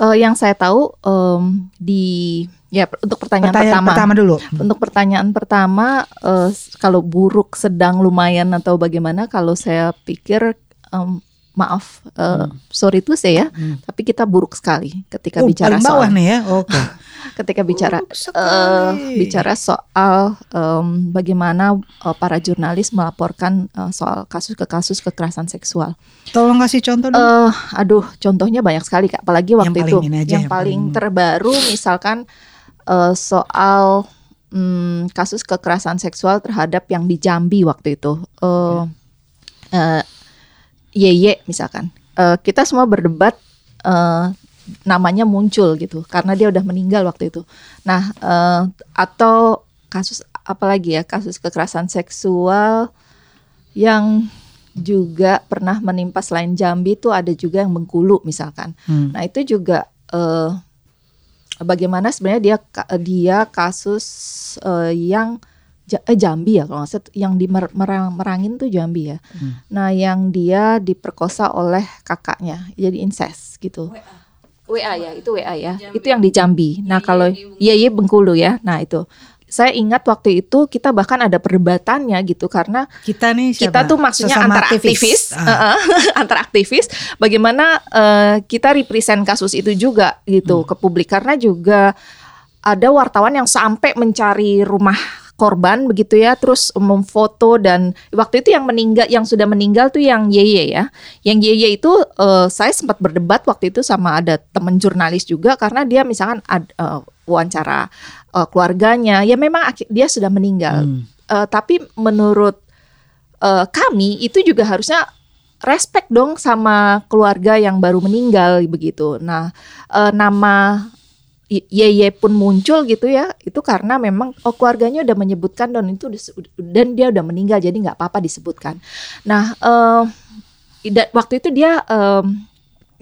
Uh, yang saya tahu um, di ya untuk pertanyaan, pertanyaan pertama, pertama dulu. Untuk pertanyaan pertama uh, kalau buruk sedang lumayan atau bagaimana kalau saya pikir um, maaf uh, hmm. sorry itu saya ya hmm. tapi kita buruk sekali ketika oh, bicara soal nih ya? Oke. Okay. ketika bicara uh, bicara soal um, bagaimana uh, para jurnalis melaporkan uh, soal kasus ke kasus kekerasan seksual. Tolong kasih contoh dong. Uh, aduh contohnya banyak sekali kak. Apalagi waktu yang itu yang, yang paling terbaru misalkan uh, soal um, kasus kekerasan seksual terhadap yang di Jambi waktu itu. Uh, uh, Yeye misalkan uh, kita semua berdebat uh, namanya muncul gitu karena dia udah meninggal waktu itu. Nah, uh, atau kasus apalagi ya kasus kekerasan seksual yang juga pernah menimpa selain Jambi itu ada juga yang Bengkulu misalkan. Hmm. Nah itu juga uh, bagaimana sebenarnya dia dia kasus uh, yang eh, Jambi ya kalau nggak salah yang di merang, merangin tuh Jambi ya. Hmm. Nah yang dia diperkosa oleh kakaknya jadi incest gitu. WA. WA ya itu WA ya Jambi. itu yang di Jambi. Nah kalau iya iya Bengkulu ya. Nah itu saya ingat waktu itu kita bahkan ada perdebatannya gitu karena kita nih siapa? kita tuh maksudnya Sesama antar aktivis, aktivis ah. antar aktivis bagaimana uh, kita represent kasus itu juga gitu hmm. ke publik karena juga ada wartawan yang sampai mencari rumah korban begitu ya terus memfoto dan waktu itu yang meninggal yang sudah meninggal tuh yang Yeye ya. Yang Yeye itu uh, saya sempat berdebat waktu itu sama ada teman jurnalis juga karena dia misalkan ad, uh, wawancara uh, keluarganya ya memang dia sudah meninggal. Hmm. uh, tapi menurut uh, kami itu juga harusnya respect dong sama keluarga yang baru meninggal begitu. Nah uh, nama Yeye pun muncul gitu ya itu karena memang oh keluarganya udah menyebutkan dan itu dan dia udah meninggal jadi nggak apa-apa disebutkan. Nah uh, waktu itu dia um,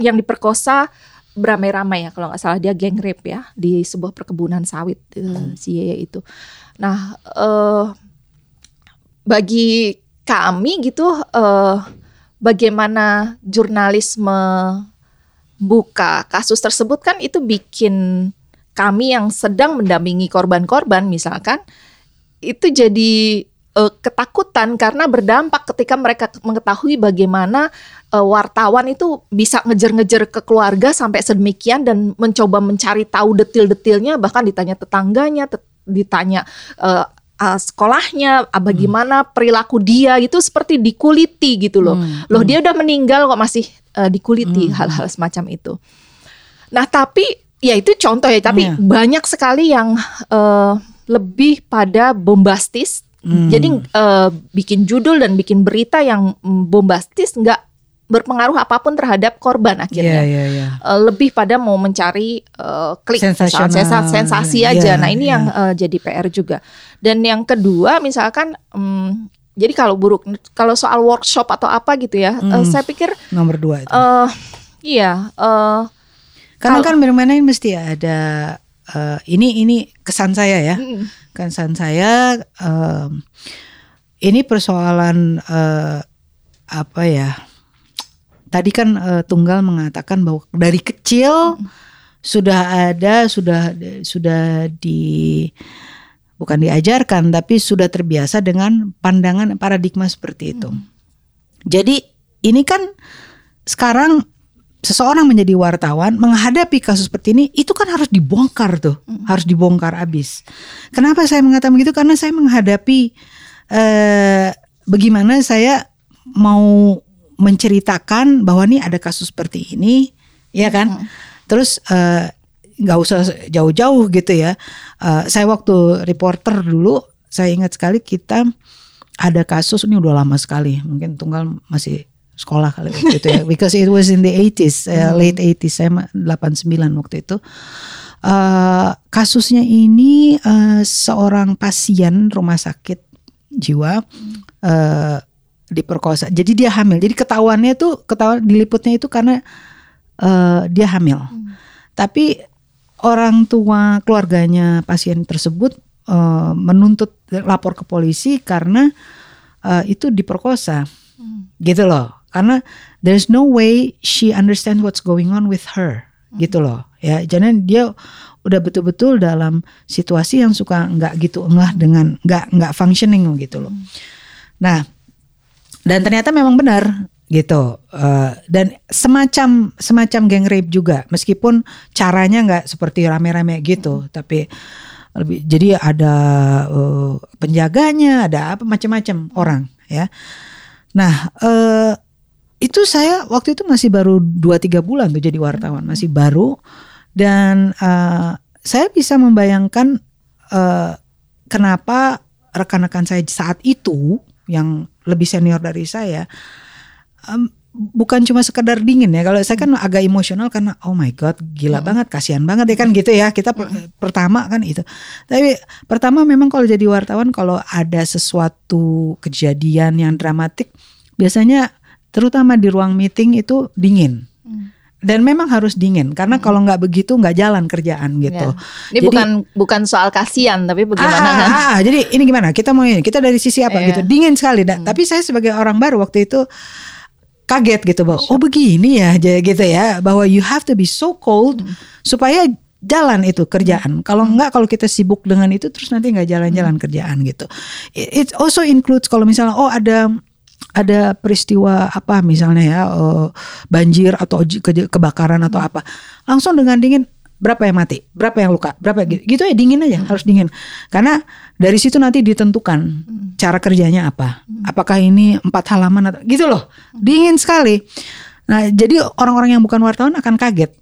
yang diperkosa beramai-ramai ya kalau nggak salah dia geng rape ya di sebuah perkebunan sawit uh, si Yeye itu. Nah uh, bagi kami gitu uh, bagaimana jurnalisme buka kasus tersebut kan itu bikin kami yang sedang mendampingi korban-korban misalkan itu jadi uh, ketakutan karena berdampak ketika mereka mengetahui bagaimana uh, wartawan itu bisa ngejar-ngejar ke keluarga sampai sedemikian dan mencoba mencari tahu detil-detilnya bahkan ditanya tetangganya ditanya uh, uh, sekolahnya, uh, bagaimana hmm. perilaku dia itu seperti dikuliti gitu loh. Hmm. Loh hmm. dia udah meninggal kok masih uh, dikuliti hal-hal hmm. semacam itu. Nah tapi ya itu contoh ya tapi yeah. banyak sekali yang uh, lebih pada bombastis hmm. jadi uh, bikin judul dan bikin berita yang bombastis nggak berpengaruh apa pun terhadap korban akhirnya yeah, yeah, yeah. Uh, lebih pada mau mencari uh, klik sensasi aja yeah, nah ini yeah. yang uh, jadi PR juga dan yang kedua misalkan um, jadi kalau buruk kalau soal workshop atau apa gitu ya hmm. uh, saya pikir nomor dua itu. Uh, iya uh, karena kan bagaimana ini mesti ada uh, ini ini kesan saya ya. Mm. Kesan saya uh, ini persoalan uh, apa ya? Tadi kan uh, Tunggal mengatakan bahwa dari kecil mm. sudah ada sudah sudah di bukan diajarkan tapi sudah terbiasa dengan pandangan paradigma seperti itu. Mm. Jadi ini kan sekarang seseorang menjadi wartawan menghadapi kasus seperti ini itu kan harus dibongkar tuh mm. harus dibongkar abis kenapa saya mengatakan begitu karena saya menghadapi eh, bagaimana saya mau menceritakan bahwa nih ada kasus seperti ini ya kan mm. terus eh, nggak uh, usah jauh-jauh gitu ya uh, saya waktu reporter dulu saya ingat sekali kita ada kasus ini udah lama sekali mungkin tunggal masih sekolah kali waktu itu ya. Because it was in the 80s uh, late 80s saya 89 waktu itu. Uh, kasusnya ini uh, seorang pasien rumah sakit jiwa uh, diperkosa. Jadi dia hamil. Jadi ketahuannya tuh ketahuan diliputnya itu karena uh, dia hamil. Hmm. tapi orang tua keluarganya pasien tersebut uh, menuntut lapor ke polisi karena uh, itu diperkosa. Hmm. gitu loh karena there's no way she understand what's going on with her hmm. gitu loh ya jadi dia udah betul-betul dalam situasi yang suka nggak gitu enggak dengan nggak nggak functioning gitu loh nah dan ternyata memang benar gitu uh, dan semacam semacam geng rape juga meskipun caranya nggak seperti rame-rame gitu hmm. tapi lebih jadi ada uh, penjaganya ada apa macam-macam orang ya nah uh, itu saya waktu itu masih baru 2-3 bulan tuh jadi wartawan masih baru dan uh, saya bisa membayangkan uh, kenapa rekan-rekan saya saat itu yang lebih senior dari saya um, bukan cuma sekedar dingin ya. Kalau saya kan agak emosional karena oh my god, gila Hmm. banget, kasihan banget ya kan gitu ya. Kita per- pertama kan itu. Tapi pertama memang kalau jadi wartawan kalau ada sesuatu kejadian yang dramatik biasanya terutama di ruang meeting itu dingin. Hmm. Dan memang harus dingin karena kalau nggak begitu nggak jalan kerjaan gitu. Ya. Ini Jadi- bukan bukan soal kasihan tapi Ah, bagaimana ah, ah, ah. jadi ini gimana? Kita mau ini, kita dari sisi apa Iya. gitu? Dingin sekali. Dan, Tapi saya sebagai orang baru waktu itu kaget gitu bahwa oh begini ya, gitu ya, bahwa you have to be so cold supaya jalan itu kerjaan. Kalau enggak, kalau kita sibuk dengan itu terus nanti nggak jalan-jalan kerjaan gitu. It, it also includes kalau misalnya oh ada ada peristiwa apa misalnya ya eh, banjir atau kebakaran atau apa langsung dengan dingin berapa yang mati berapa yang luka berapa gitu, gitu ya dingin aja harus dingin. Karena dari situ nanti ditentukan cara kerjanya apa. Apakah ini empat halaman atau gitu loh. Dingin sekali. Nah jadi orang-orang yang bukan wartawan akan kaget.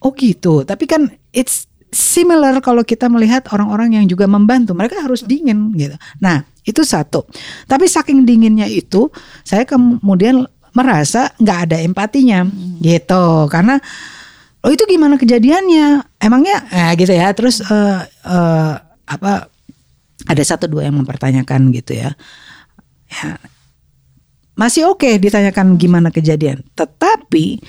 Oh gitu. Tapi kan it's similar kalau kita melihat orang-orang yang juga membantu. Mereka harus dingin gitu. Nah itu satu. Tapi saking dinginnya itu saya kemudian merasa nggak ada empatinya. Gitu. Karena oh itu gimana kejadiannya? Emangnya? Eh, gitu ya. Terus eh, eh, apa ada satu dua yang mempertanyakan gitu ya. Ya masih oke ditanyakan gimana kejadian. Tetapi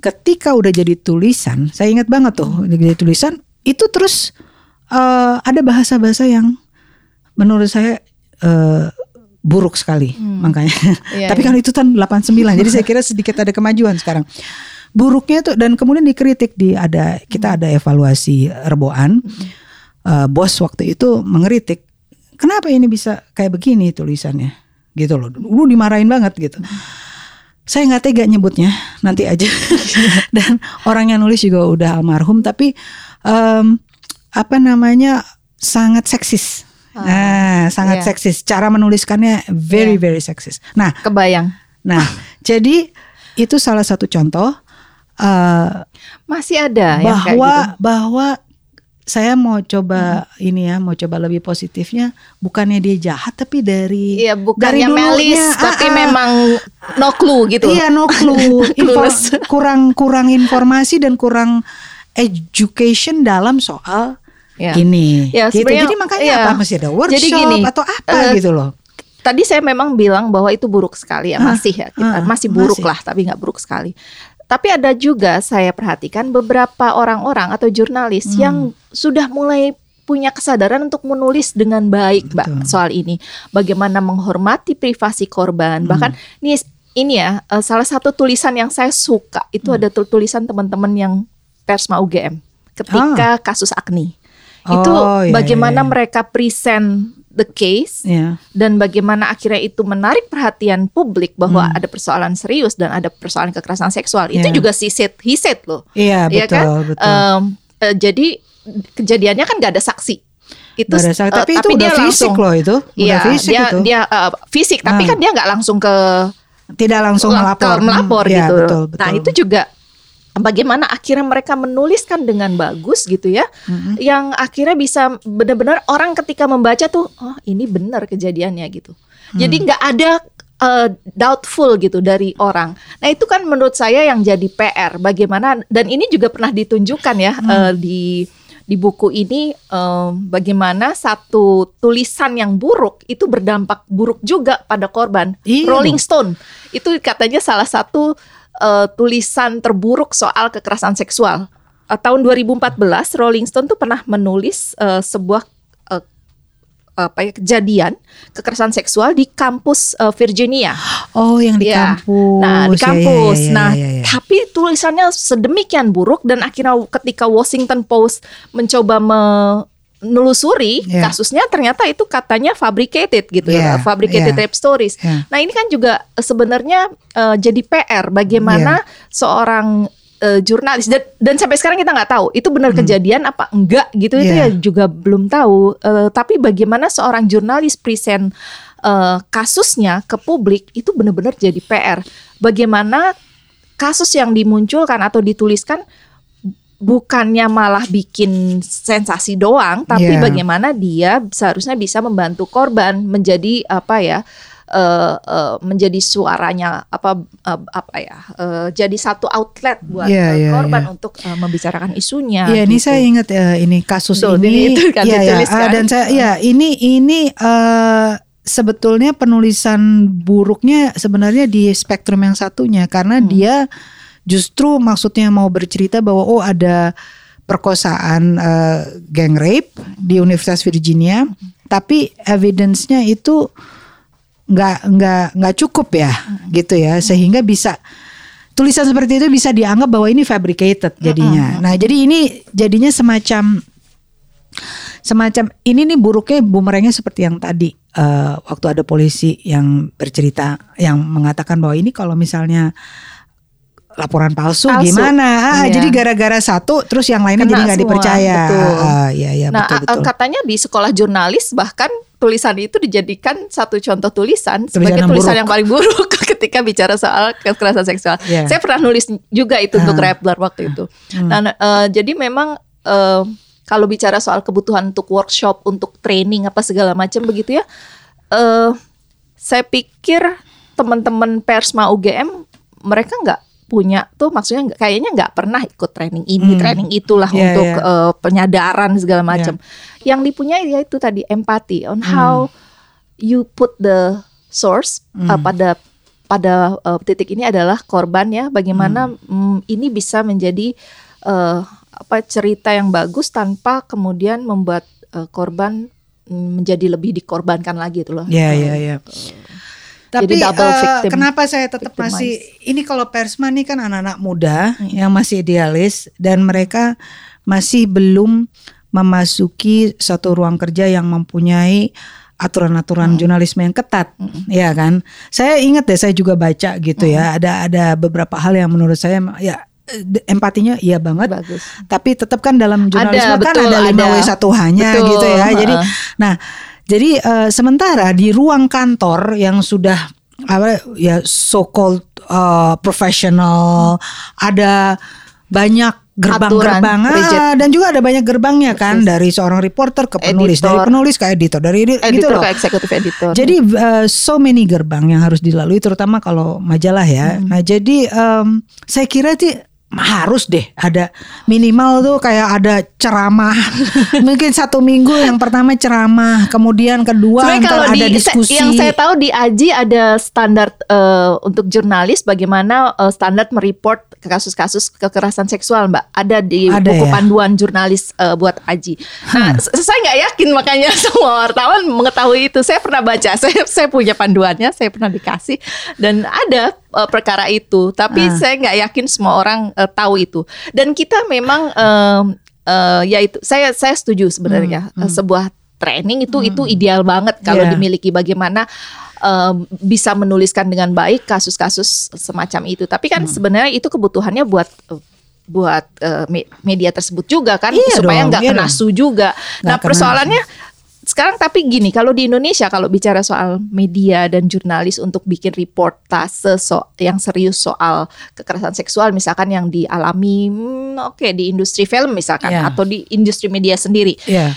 ketika udah jadi tulisan saya ingat banget tuh udah jadi tulisan itu terus eh, ada bahasa-bahasa yang menurut saya eh, buruk sekali makanya. Iya, tapi kan itu kan 89 jadi saya kira sedikit ada kemajuan sekarang. Buruknya tuh dan kemudian dikritik di ada kita ada evaluasi reboan. Eh, bos waktu itu mengeritik kenapa ini bisa kayak begini tulisannya? Gitu loh. Dulu dimarahin banget gitu. Saya nggak tega nyebutnya nanti aja. Dan orang yang nulis juga udah almarhum tapi em, apa namanya sangat seksis nah sangat iya. seksis cara menuliskannya very very seksis nah kebayang nah jadi itu salah satu contoh eh, masih ada yang kayak bahwa gitu. bahwa saya mau coba ini ya mau coba lebih positifnya bukannya dia jahat tapi dari Iya dari melis ah, tapi ah. memang no clue gitu. Iya no clue, Info- kurang kurang informasi dan kurang education dalam soal Ya. ini. Ya, gitu. Jadi makanya iya. apa masih ada workshop Jadi gini, atau apa eh, gitu loh. Tadi saya memang bilang bahwa itu buruk sekali ya, Ah, masih ya, kita, ah, masih buruk masih. lah, tapi nggak buruk sekali. Tapi ada juga saya perhatikan beberapa orang-orang atau jurnalis Hmm. yang sudah mulai punya kesadaran untuk menulis dengan baik, Mbak, soal ini. Bagaimana menghormati privasi korban. Hmm. Bahkan ini ini ya eh, salah satu tulisan yang saya suka itu Hmm. ada tul- tulisan teman-teman yang Persma UGM ketika kasus Agni. Itu Ah. Oh, iya, bagaimana iya, iya. mereka present the case Ya. dan bagaimana akhirnya itu menarik perhatian publik bahwa Hmm. ada persoalan serius dan ada persoalan kekerasan seksual itu Iya. juga si said he said loh Iya Iya betul kan? betul. Em, eh, jadi kejadiannya kan gak ada saksi itu ada saksi. eh, tapi itu udah fisik loh itu, Iya, udah fisik dia itu. dia eh, fisik tapi Ah. kan dia nggak langsung ke Tidak langsung melapor. melapor Hmm, iya, gitu. betul, betul. Nah, itu juga bagaimana akhirnya mereka menuliskan dengan bagus gitu ya. Mm-mm. Yang akhirnya bisa benar-benar orang ketika membaca tuh oh ini benar kejadiannya gitu. Jadi Hmm. nggak ada uh, doubtful gitu dari orang. Nah, itu kan menurut saya yang jadi PR bagaimana dan ini juga pernah ditunjukkan ya Hmm. uh, di di buku ini um, bagaimana satu tulisan yang buruk itu berdampak buruk juga pada korban. Iya Rolling. Stone itu katanya salah satu uh, tulisan terburuk soal kekerasan seksual. Uh, tahun 2014 Rolling Stone tuh pernah menulis uh, sebuah uh, apa ya kejadian kekerasan seksual di kampus uh, Virginia. Oh yang di Iya. kampus. Nah, di Ya, ya, kampus. ya, ya, nah, ya, ya. tapi tulisannya sedemikian buruk dan akhirnya ketika Washington Post mencoba menelusuri Ya. kasusnya ternyata itu katanya fabricated gitu Ya, ya, fabricated ya. rape stories. Ya. Nah, ini kan juga eh, sebenarnya eh, jadi PR bagaimana seorang eh, jurnalis dan, dan sampai sekarang kita nggak tahu itu benar kejadian apa enggak gitu itu Hmm. Ya. juga belum tahu. Eh, tapi bagaimana seorang jurnalis present eh, kasusnya ke publik itu benar-benar jadi PR. Bagaimana kasus yang dimunculkan atau dituliskan bukannya malah bikin sensasi doang, tapi Yeah. bagaimana dia seharusnya bisa membantu korban menjadi apa ya uh, uh, menjadi suaranya apa uh, apa ya uh, jadi satu outlet buat Yeah, uh, yeah, korban yeah. untuk uh, membicarakan isunya. Iya, ini gitu. saya ingat ya ini kasus Tuh, ini. ini itu kan Iya, ya, ditulis kan. dan saya ya ini ini eh, sebetulnya penulisan buruknya sebenarnya di spektrum yang satunya karena Hmm. dia justru maksudnya mau bercerita bahwa oh ada perkosaan eh, gang rape di Universitas Virginia, tapi evidence-nya itu nggak nggak nggak cukup ya gitu ya sehingga bisa tulisan seperti itu bisa dianggap bahwa ini fabricated jadinya. Nah, jadi ini jadinya semacam semacam ini nih buruknya bumerangnya seperti yang tadi eh, waktu ada polisi yang bercerita yang mengatakan bahwa ini kalau misalnya laporan palsu, Palsu. gimana? Ah, Iya. jadi gara-gara satu terus yang lainnya Kena jadi nggak dipercaya. betul. Ah, iya iya nah, betul betul. katanya di sekolah jurnalis bahkan tulisan itu dijadikan satu contoh tulisan, Tulisan sebagai yang tulisan buruk. yang paling buruk ketika bicara soal kekerasan seksual. Iya. Saya pernah nulis juga itu untuk Ah. Rappler waktu itu. Hmm. Nah, eh, jadi memang eh, kalau bicara soal kebutuhan untuk workshop, untuk training apa segala macam begitu ya, eh, saya pikir teman-teman persma UGM mereka nggak punya tuh maksudnya kayaknya nggak pernah ikut training ini, Hmm. training itulah Iya, untuk iya. eh, penyadaran segala macam. Yang dipunyai ya itu tadi empati on how you put the source uh, pada pada uh, titik ini adalah korban ya bagaimana mm, ini bisa menjadi uh, apa cerita yang bagus tanpa kemudian membuat uh, korban mm, menjadi lebih dikorbankan lagi itu loh. Iya Uh, iya Jadi Tapi double victim- kenapa saya tetap victimize. masih ini kalau Persma nih kan anak-anak muda yang masih idealis dan mereka masih belum memasuki satu ruang kerja yang mempunyai aturan-aturan jurnalisme yang ketat, ya kan? Saya ingat deh, saya juga baca gitu ya. Ada ada beberapa hal yang menurut saya ya empatinya iya banget. Bagus. Tapi tetap kan dalam jurnalisme kan betul, ada 5 w ada. 1 hanya Betul, gitu ya. Jadi heeh. nah, jadi eh, sementara di ruang kantor yang sudah apa ya so called eh, professional ada banyak gerbang-gerbang ah, dan juga ada banyak gerbangnya kan Persis. dari seorang reporter ke penulis, dari Editor. penulis ke editor, dari gitu Editor loh. ke eksekutif editor. Jadi uh, so many gerbang yang harus dilalui terutama kalau majalah ya. Nah, jadi um, saya kira sih harus deh ada minimal tuh kayak ada ceramah mungkin satu minggu yang pertama ceramah kemudian kedua Sebenarnya kalau ada di diskusi yang saya tahu di AJI ada standar eh, untuk jurnalis bagaimana eh, standar mereport kasus-kasus kekerasan seksual, Mbak. Ada di Ada buku ya? panduan jurnalis eh, buat AJI. Nah, s- saya nggak yakin makanya semua wartawan mengetahui itu. Saya pernah baca, saya saya punya panduannya, saya pernah dikasih dan ada eh, perkara itu. Tapi Ah. saya nggak yakin semua orang eh, tahu itu. Dan kita memang em, eh, ya itu saya saya setuju sebenarnya Eh, sebuah training itu itu ideal banget kalau Yeah. dimiliki bagaimana em, bisa menuliskan dengan baik kasus-kasus semacam itu. Tapi kan sebenarnya itu kebutuhannya buat eh, buat eh, me- media tersebut juga kan Iya supaya nggak iya kena dong. su juga. nah kena. persoalannya sekarang tapi gini kalau di Indonesia kalau bicara soal media dan jurnalis untuk bikin reportase so yang serius soal kekerasan seksual misalkan yang dialami hmm, oke di industri film misalkan Ya. atau di industri media sendiri ya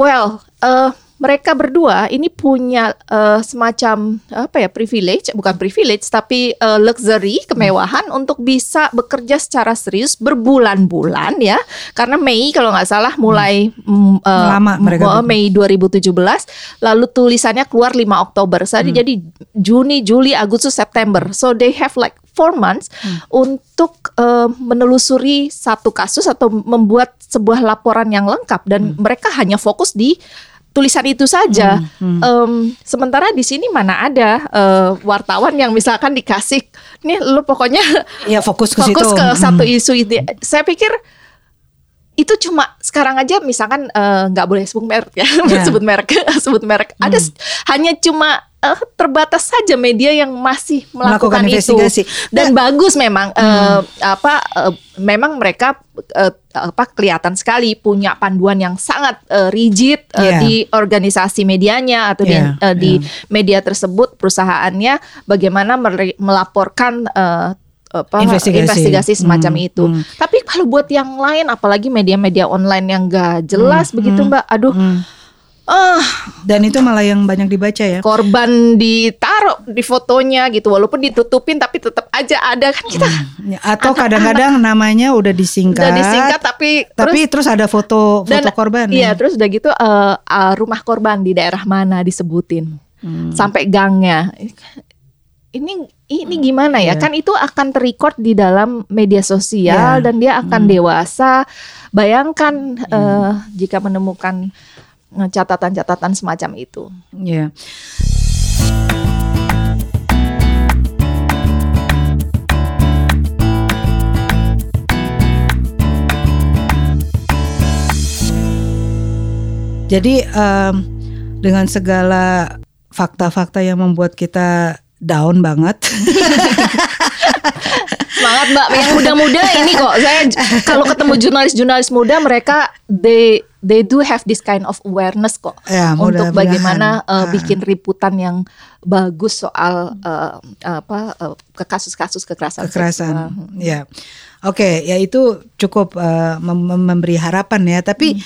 Well, eh, mereka berdua ini punya eh, semacam apa ya privilege, bukan privilege tapi eh, luxury kemewahan untuk bisa bekerja secara serius berbulan-bulan ya. Karena Mei kalau nggak salah mulai mm, eh, Lama mereka bikin. Mei 2017, lalu tulisannya keluar 5 Oktober. Jadi jadi Juni, Juli, Agustus, September. So they have like four months untuk eh, menelusuri satu kasus atau membuat sebuah laporan yang lengkap dan mereka hanya fokus di tulisan itu saja. Em, sementara di sini mana ada eh, wartawan yang misalkan dikasih, nih lu pokoknya ya fokus ke fokus situ ke Hmm. satu isu itu. Saya pikir itu cuma sekarang aja misalkan eh, nggak boleh sebut merek ya, Ya. sebut merek, sebut merek. Ada s- hanya cuma eh, terbatas saja media yang masih melakukan, Melakukan itu investigasi. dan bagus memang eh, apa eh, memang mereka eh, apa kelihatan sekali punya panduan yang sangat eh, rigid Yeah. di organisasi medianya atau di, Yeah, eh, di yeah. media tersebut perusahaannya bagaimana melaporkan eh, apa Investigasi. investigasi semacam Hmm, itu. hmm. Tapi kalau buat yang lain apalagi media-media online yang gak jelas begitu Mbak. Aduh. Hmm. Ah, Dan itu malah yang banyak dibaca ya. korban ditaruh di fotonya gitu walaupun ditutupin tapi tetap aja ada kan kita Ya, Atau kadang-kadang namanya udah disingkat. udah disingkat tapi Tapi terus, ada foto foto dan- korban. Iya, ya. terus udah gitu eh, eh, rumah korban di daerah mana disebutin. Hmm. Sampai gangnya. Ini ini gimana ya? Iya. Kan itu akan terrecord di dalam media sosial Iya. dan dia akan Hmm. dewasa. Bayangkan eh, jika menemukan catatan-catatan semacam itu. Iya. Jadi em, dengan segala fakta-fakta yang membuat kita down banget, Semangat Mbak, yang muda-muda ini kok. Saya kalau ketemu jurnalis-jurnalis muda mereka they they do have this kind of awareness kok Ya, untuk bagaimana uh, Ah. bikin liputan yang bagus soal uh, apa uh, ke kasus-kasus kekerasan, seksual. kekerasan. Ya, oke, ya itu cukup eh, mem- mem- memberi harapan ya. Tapi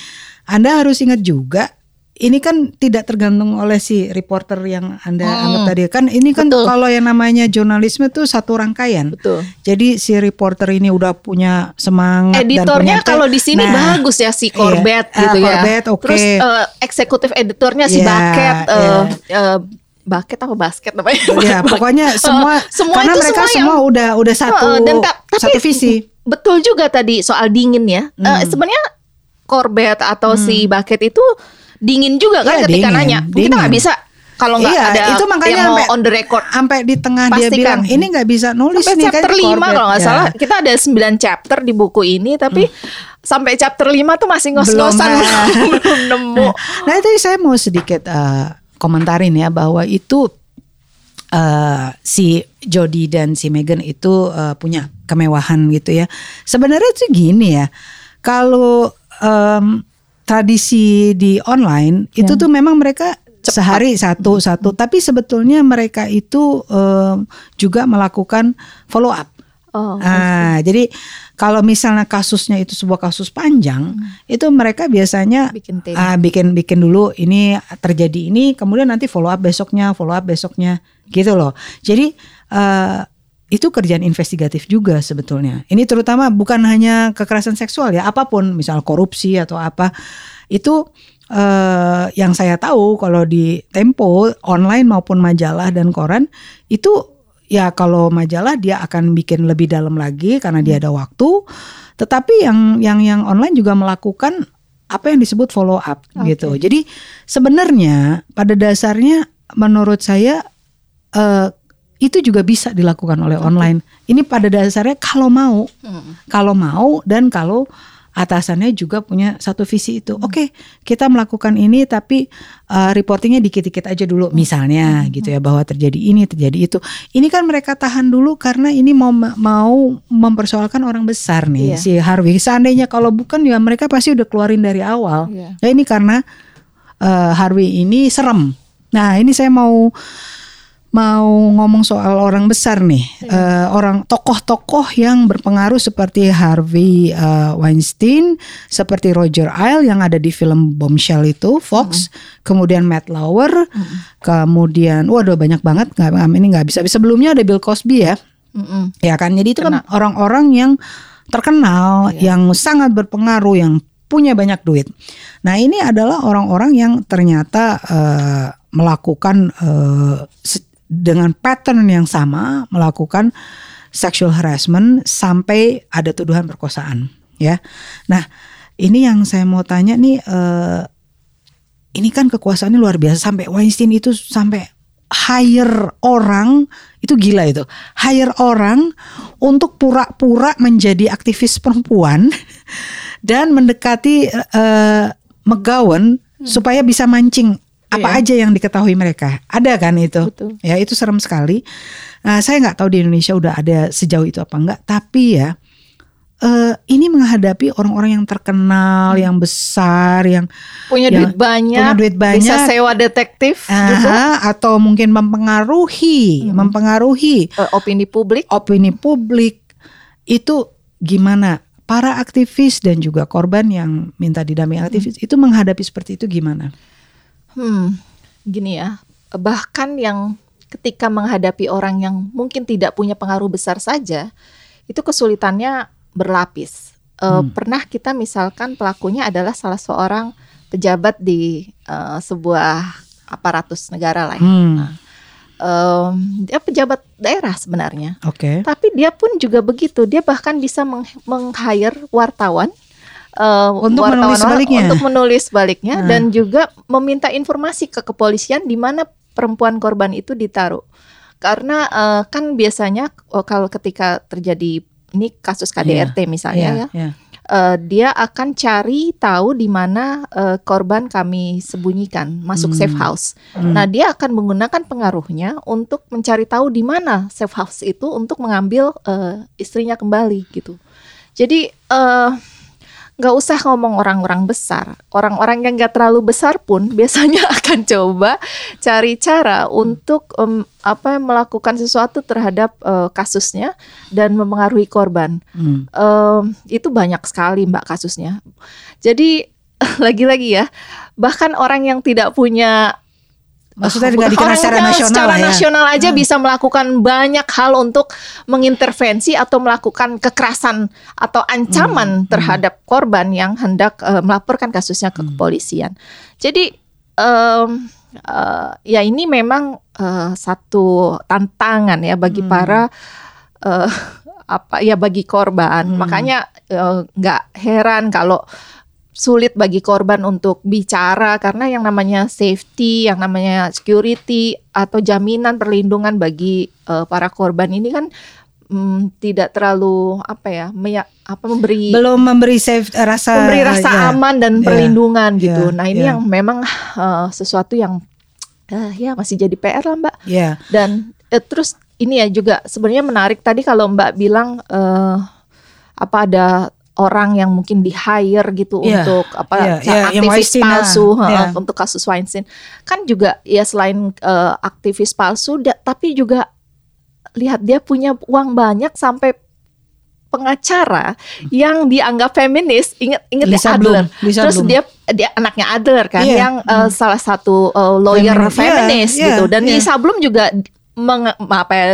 Anda harus ingat juga. Ini kan tidak tergantung oleh si reporter yang Anda Hmm. anggap tadi kan ini kan Betul. kalau yang namanya jurnalisme itu satu rangkaian. Betul. Jadi si reporter ini udah punya semangat dan Editornya punya- kalau di sini Nah, bagus ya si iya. Corbett Ah, gitu ya. Corbett, oke. Terus uh, eksekutif editornya si Iya, Bucket uh, iya. uh, Bucket apa basket namanya? Ya, pokoknya semua, Uh, semua karena itu mereka semua semua udah udah satu Heeh, dan ta- tapi satu visi. Betul juga tadi soal dingin ya. Eh, Hmm. sebenarnya Corbett atau si Bucket itu dingin juga kan Iya, ketika dingin, nanya. Kita nggak dingin. bisa kalau nggak Iya, ada itu makanya yang mau sampai- on the record. Sampai di tengah dia Pastikan. bilang ini nggak bisa nulis Sampai nih chapter 5 Corbett." kalau nggak Ya. salah. Kita ada 9 chapter di buku ini tapi sampai chapter 5 tuh masih ngos-ngosan Belum, belum, ah. belum nemu. Nah itu saya mau sedikit eh, komentarin ya bahwa itu eh, si Jody dan si Megan itu eh, punya kemewahan gitu ya. Sebenarnya itu gini ya, kalau em, tradisi di online itu Ya. tuh memang mereka sehari satu satu, tapi sebetulnya mereka itu em, juga melakukan follow up. Oh, Ah, jadi kalau misalnya kasusnya itu sebuah kasus panjang, itu mereka biasanya bikin tim. ah, bikin bikin dulu ini terjadi ini, kemudian nanti follow up besoknya, follow up besoknya, gitu loh. Jadi eh, itu kerjaan investigatif juga sebetulnya. Ini terutama bukan hanya kekerasan seksual ya, apa pun, misal korupsi atau apa, itu eh, yang saya tahu kalau di Tempo online maupun majalah dan koran itu ya kalau majalah dia akan bikin lebih dalam lagi karena dia ada waktu. Tetapi yang yang yang online juga melakukan apa yang disebut follow up Oke. gitu. Jadi sebenarnya pada dasarnya menurut saya eh, itu juga bisa dilakukan oleh online. Ini pada dasarnya kalau mau, Hmm. kalau mau dan kalau atasannya juga punya satu visi itu. Oke, kita melakukan ini tapi uh, reportingnya dikit-dikit aja dulu misalnya gitu ya bahwa terjadi ini, terjadi itu. Ini kan mereka tahan dulu karena ini mau mau mempersoalkan orang besar nih Iya. si Harvey. Seandainya kalau bukan ya mereka pasti udah keluarin dari awal. Iya. Ya ini karena uh, Harvey ini serem. Nah, ini saya mau mau ngomong soal orang besar nih, Eh, orang tokoh-tokoh yang berpengaruh seperti Harvey eh, Weinstein, seperti Roger Ailes yang ada di film Bombshell itu Fox, kemudian Matt Lauer, kemudian waduh banyak banget nggak ini nggak bisa. Sebelumnya ada Bill Cosby ya, Mm-mm. ya kan. Jadi itu kan Kena. orang-orang yang terkenal, yang sangat berpengaruh, yang punya banyak duit. Nah ini adalah orang-orang yang ternyata eh, melakukan se- dengan pattern yang sama melakukan sexual harassment sampai ada tuduhan perkosaan, ya. Nah ini yang saya mau tanya nih. eh, ini kan kekuasaannya luar biasa sampai Weinstein itu sampai hire orang itu gila itu hire orang untuk pura-pura menjadi aktivis perempuan dan mendekati eh, McGowan supaya bisa mancing apa Iya. aja yang diketahui mereka ada kan itu Betul. ya itu serem sekali Nah, saya nggak tahu di Indonesia udah ada sejauh itu apa enggak tapi ya eh, ini menghadapi orang-orang yang terkenal yang besar yang Punya Ya, duit banyak, punya duit banyak. bisa sewa detektif gitu. Aha, atau mungkin mempengaruhi, Hmm. mempengaruhi Eh, opini publik. opini publik itu gimana? Para aktivis dan juga korban yang minta didampingi aktivis itu menghadapi seperti itu gimana? Hmm, gini ya, bahkan yang ketika menghadapi orang yang mungkin tidak punya pengaruh besar saja, itu kesulitannya berlapis. Uh, hmm. Pernah kita misalkan pelakunya adalah salah seorang pejabat di uh, sebuah aparatus negara. Ya. Hmm. Nah, um, dia pejabat daerah sebenarnya. Oke. Okay. Tapi dia pun juga begitu. Dia bahkan bisa meng-hire wartawan uh, untuk wartawan menulis baliknya. untuk menulis baliknya hmm. dan juga meminta informasi ke kepolisian di mana perempuan korban itu ditaruh. Karena uh, kan biasanya oh, kalau ketika terjadi ini kasus KDRT yeah. misalnya yeah, ya. Yeah. Uh, dia akan cari tahu di mana uh, korban kami sembunyikan masuk hmm. safe house. Hmm. Nah, dia akan menggunakan pengaruhnya untuk mencari tahu di mana safe house itu untuk mengambil uh, istrinya kembali gitu. Jadi uh, nggak usah ngomong orang-orang besar, orang-orang yang nggak terlalu besar pun biasanya akan coba cari cara untuk um, apa melakukan sesuatu terhadap uh, kasusnya dan mempengaruhi korban. Hmm. Um, itu banyak sekali mbak kasusnya. Jadi lagi-lagi ya, bahkan orang yang tidak punya Maksudnya nggak dikenal secara nasional secara ya? nasional aja hmm. bisa melakukan banyak hal untuk mengintervensi atau melakukan kekerasan atau ancaman hmm. terhadap hmm. korban yang hendak uh, melaporkan kasusnya ke hmm. kepolisian. Jadi um, uh, ya ini memang uh, satu tantangan ya bagi hmm. para uh, apa ya bagi korban. Hmm. Makanya nggak uh, heran kalau sulit bagi korban untuk bicara karena yang namanya safety, yang namanya security atau jaminan perlindungan bagi uh, para korban ini kan um, tidak terlalu apa ya, meya, apa memberi belum memberi safe rasa memberi rasa uh, aman dan yeah, perlindungan yeah, gitu. nah, ini yeah. yang memang uh, sesuatu yang uh, ya masih jadi PR lah, Mbak. Yeah. Dan uh, terus ini ya juga sebenarnya menarik tadi kalau Mbak bilang uh, apa ada orang yang mungkin di hire gitu yeah. untuk apa yeah, yeah, aktivis palsu yeah. untuk kasus Weinstein kan juga ya selain uh, aktivis palsu da, tapi juga lihat dia punya uang banyak sampai pengacara yang dianggap feminis inget inget Lisa ya Adler Bloom, Lisa terus Bloom. dia dia anaknya Adler kan yeah. yang uh, hmm. salah satu uh, lawyer feminis, feminis yeah, gitu dan yeah. Lisa Bloom juga meng, apa ya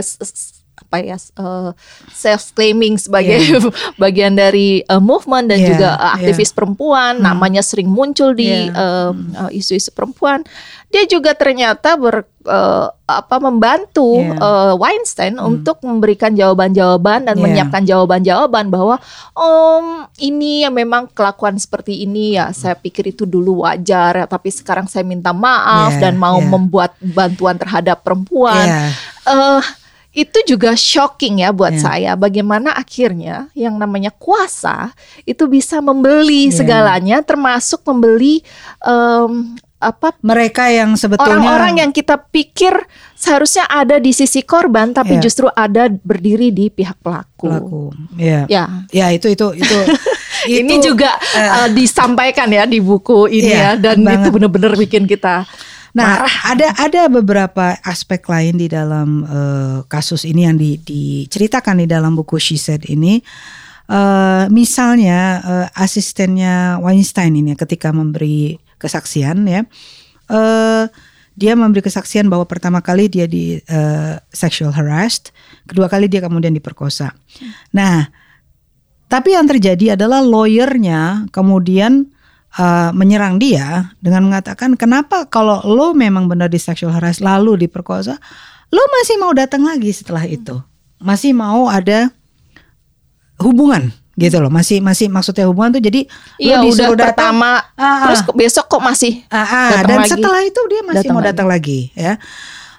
apa ya uh, self claiming sebagai yeah. bagian dari uh, movement dan yeah. juga uh, aktivis yeah. perempuan hmm. namanya sering muncul di yeah. uh, isu-isu perempuan dia juga ternyata ber uh, apa membantu yeah. uh, Weinstein hmm. untuk memberikan jawaban-jawaban dan yeah. menyiapkan jawaban-jawaban bahwa om ini yang memang kelakuan seperti ini ya saya pikir itu dulu wajar ya tapi sekarang saya minta maaf yeah. dan mau yeah. membuat bantuan terhadap perempuan yeah. uh, itu juga shocking ya buat yeah. saya bagaimana akhirnya yang namanya kuasa itu bisa membeli yeah. segalanya termasuk membeli um, apa mereka yang sebetulnya orang-orang yang kita pikir seharusnya ada di sisi korban tapi yeah. justru ada berdiri di pihak pelaku. Pelaku. Ya. Yeah. Ya, yeah, itu itu itu ini juga uh, uh, disampaikan ya di buku ini yeah, ya dan banget. itu benar-benar bikin kita Nah, Marah. ada ada beberapa aspek lain di dalam uh, kasus ini yang di, diceritakan di dalam buku She Said ini. Uh, misalnya uh, asistennya Weinstein ini ketika memberi kesaksian ya, uh, dia memberi kesaksian bahwa pertama kali dia di uh, sexual harassed, kedua kali dia kemudian diperkosa. Nah, tapi yang terjadi adalah lawyernya kemudian uh, menyerang dia dengan mengatakan kenapa kalau lo memang benar di sexual harass lalu diperkosa, lo masih mau datang lagi setelah itu, masih mau ada hubungan gitu loh. Masih masih maksudnya hubungan tuh jadi iya, lo disuruh udah datang pertama. Ah, terus besok kok masih ah, ah, dan lagi. setelah itu dia masih datang mau datang lagi, lagi ya.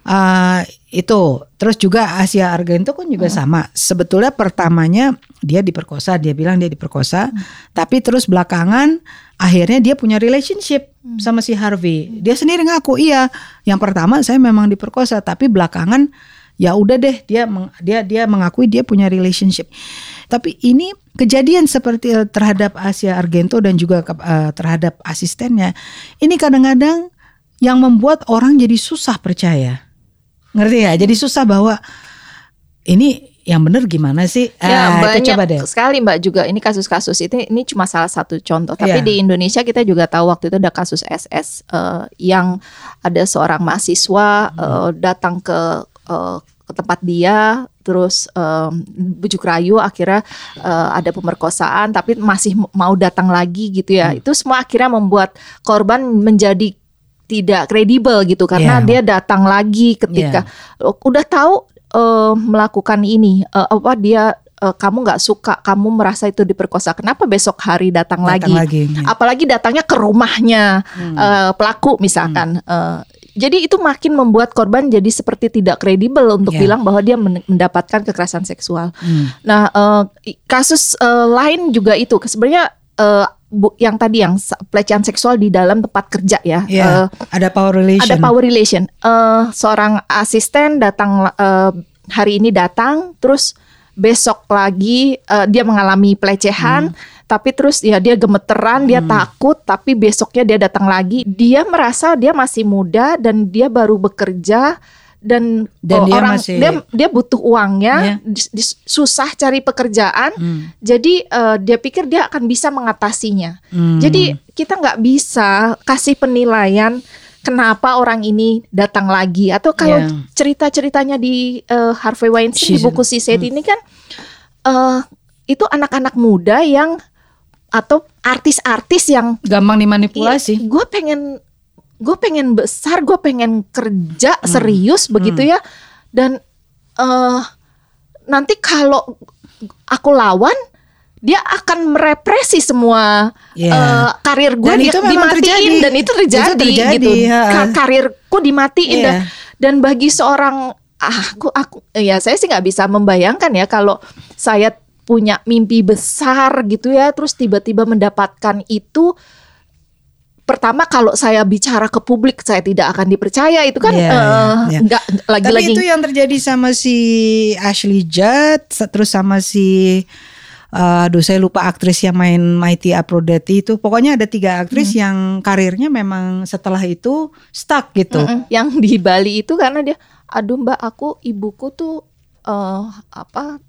Uh, itu. Terus juga Asia Argento kan juga hmm. sama. Sebetulnya pertamanya dia diperkosa dia bilang dia diperkosa. Hmm. tapi terus belakangan akhirnya dia punya relationship hmm. sama si Harvey. Dia sendiri ngaku iya yang pertama saya memang diperkosa tapi belakangan ya udah deh dia dia dia mengakui dia punya relationship. Tapi ini kejadian seperti eh, terhadap Asia Argento dan juga uh, terhadap asistennya. Ini kadang-kadang yang membuat orang jadi susah percaya Ngerti ya? Jadi susah bahwa ini yang benar gimana sih? Ya Ah, banyak itu coba deh. sekali Mbak juga ini kasus-kasus itu ini cuma salah satu contoh. Tapi Iya. di Indonesia kita juga tahu waktu itu ada kasus SS eh, yang ada seorang mahasiswa Hmm. eh, datang ke eh, ke tempat dia terus em, bujuk rayu akhirnya eh, ada pemerkosaan tapi masih mau datang lagi gitu ya. Hmm. Itu semua akhirnya membuat korban menjadi tidak kredibel gitu karena Iya. dia datang lagi ketika udah tahu eh, melakukan ini eh, apa dia eh, kamu nggak suka kamu merasa itu diperkosa kenapa besok hari datang, Datang lagi lagi. ya. apalagi datangnya ke rumahnya Hmm. eh, pelaku misalkan Eh, jadi itu makin membuat korban jadi seperti tidak kredibel untuk Ya. bilang bahwa dia men- mendapatkan kekerasan seksual. Hmm. Nah, i- kasus eh, lain juga itu sebenarnya eh, bu- yang tadi yang pelecehan seksual di dalam tempat kerja ya. Ya, Eh, ada power relation. ada power relation. Eh, seorang asisten datang eh, hari ini datang, terus besok lagi eh, dia mengalami pelecehan, tapi terus ya dia gemeteran, dia takut, tapi besoknya dia datang lagi, dia merasa dia masih muda dan dia baru bekerja dan, Dan oh, dia orang masih- dia dia butuh uangnya, Iya. dis- dis- susah cari pekerjaan, Hmm. jadi eh, dia pikir dia akan bisa mengatasinya. Hmm. Jadi kita nggak bisa kasih penilaian kenapa orang ini datang lagi atau kalau Yeah. cerita-ceritanya di eh, Harvey Weinstein di Season. buku Sised ini kan eh, itu anak-anak muda yang atau artis-artis yang gampang dimanipulasi. gue pengen gue pengen besar gue pengen kerja Hmm. serius begitu ya dan eh nanti kalau aku lawan dia akan merepresi semua Iya. eh, karir gue Dan dia itu memang dimatiin terjadi. dan itu terjadi, Itu terjadi, gitu. Ka- karirku dimatiin Iya. dan dan bagi seorang ah, aku aku ya saya sih nggak bisa membayangkan ya kalau saya punya mimpi besar gitu ya terus tiba-tiba mendapatkan itu pertama kalau saya bicara ke publik saya tidak akan dipercaya itu kan Iya, eh, iya. nggak Tapi lagi-lagi itu yang terjadi sama si Ashley Judd, terus sama si eh, aduh saya lupa aktris yang main Mighty Aphrodite itu. Pokoknya ada tiga aktris yang karirnya memang setelah itu stuck gitu. Yang di Bali itu karena dia aduh mbak aku ibuku tuh eh apa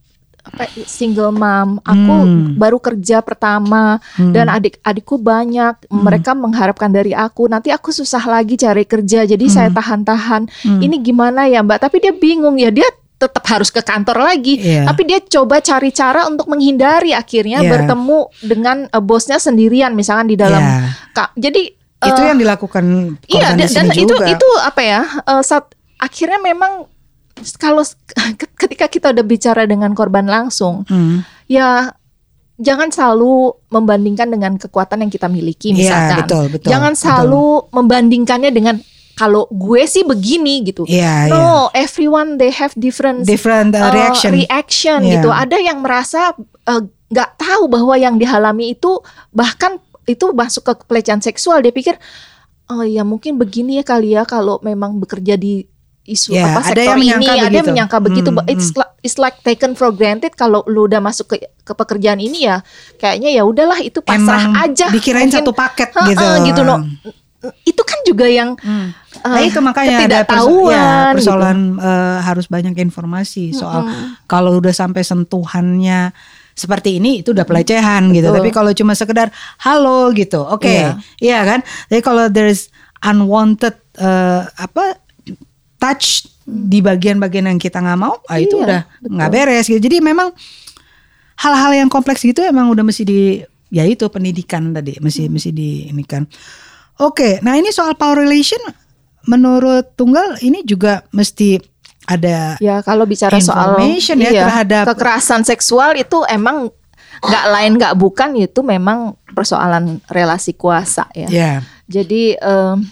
apa single mom. Aku Hmm. baru kerja pertama dan adik-adikku banyak. Mereka mengharapkan dari aku. Nanti aku susah lagi cari kerja jadi saya tahan-tahan. Ini gimana ya mbak? Tapi dia bingung ya. Dia tetap harus ke kantor lagi. Iya. tapi dia coba cari cara untuk menghindari akhirnya Iya. bertemu dengan eh, bosnya sendirian misalkan di dalam ka- jadi Itu eh, yang dilakukan Iya korban dan, dan itu juga. itu apa ya? eh, saat akhirnya memang kalau ketika kita udah bicara dengan korban langsung, Hmm. ya jangan selalu membandingkan dengan kekuatan yang kita miliki Iya, misalkan. betul, betul, jangan betul. selalu membandingkannya dengan kalau gue sih begini gitu. Iya, iya. no, everyone they have different different uh, uh, reaction. reaction Iya. gitu. Ada yang merasa uh, nggak tahu bahwa yang dialami itu bahkan itu masuk ke pelecehan seksual. Dia pikir, oh ya mungkin begini ya kali ya kalau memang bekerja di isu Ya, apa ada sektor yang ini. Ada yang menyangka begitu. Hmm, It's like, it's like taken for granted kalau lu udah masuk ke ke pekerjaan ini ya kayaknya ya udahlah itu pasrah Emang aja. dikirain Mungkin- satu paket gitu. gitu no. Itu kan juga yang Hmm. uh, Nah itu makanya ada perso- ya, gitu. persoalan eh, harus banyak informasi soal kalau udah sampai sentuhannya seperti ini itu udah pelecehan gitu. Betul. Tapi kalau cuma sekedar halo gitu, oke, Iya. iya kan. Tapi kalau there's unwanted eh, apa touch di bagian-bagian yang kita nggak mau, ah, itu Iya, udah nggak beres gitu. Jadi memang hal-hal yang kompleks gitu emang udah mesti di ya itu pendidikan tadi mesti Hmm. mesti di ini kan. Oke, nah ini soal power relation menurut tunggal ini juga mesti ada Ya kalau bicara soal ya iya, terhadap- kekerasan seksual itu emang nggak lain nggak bukan itu memang persoalan relasi kuasa ya. ya Jadi em,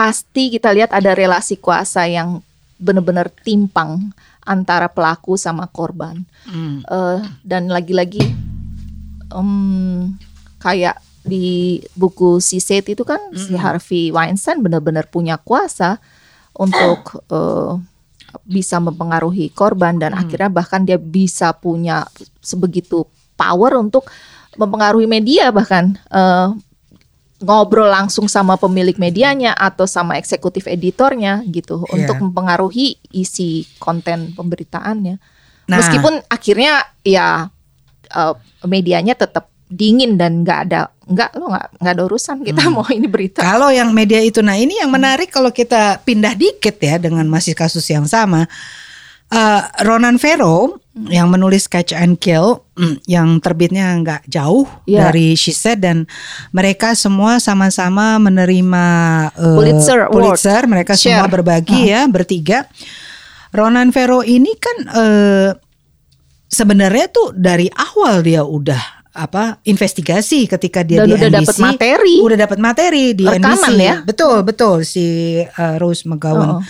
pasti kita lihat ada relasi kuasa yang benar-benar timpang antara pelaku sama korban. hmm, Eh, dan lagi-lagi em, kayak di buku Sised itu kan si Harvey Weinstein benar-benar punya kuasa untuk eh, bisa mempengaruhi korban dan akhirnya bahkan dia bisa punya sebegitu power untuk mempengaruhi media bahkan. Eh, ngobrol langsung sama pemilik medianya atau sama eksekutif editornya gitu Iya. untuk mempengaruhi isi konten pemberitaannya. Nah. Meskipun akhirnya ya uh, medianya tetap dingin dan nggak ada nggak lo nggak nggak ada urusan kita Hmm. mau ini berita. Kalau yang media itu, nah ini yang menarik kalau kita pindah dikit ya dengan masih kasus yang sama. Eh, Ronan Farrow yang menulis Catch and Kill mm, yang terbitnya nggak jauh Iya. dari She Said dan mereka semua sama-sama menerima eh, Pulitzer Award. Pulitzer. Mereka semua Share. berbagi ya bertiga. Ronan Farrow ini kan eh, sebenarnya tuh dari awal dia udah apa investigasi ketika dia Dan di udah NBC dapet materi. udah dapat materi di Rekaman NBC ya? betul betul si uh, Rose McGowan Oh.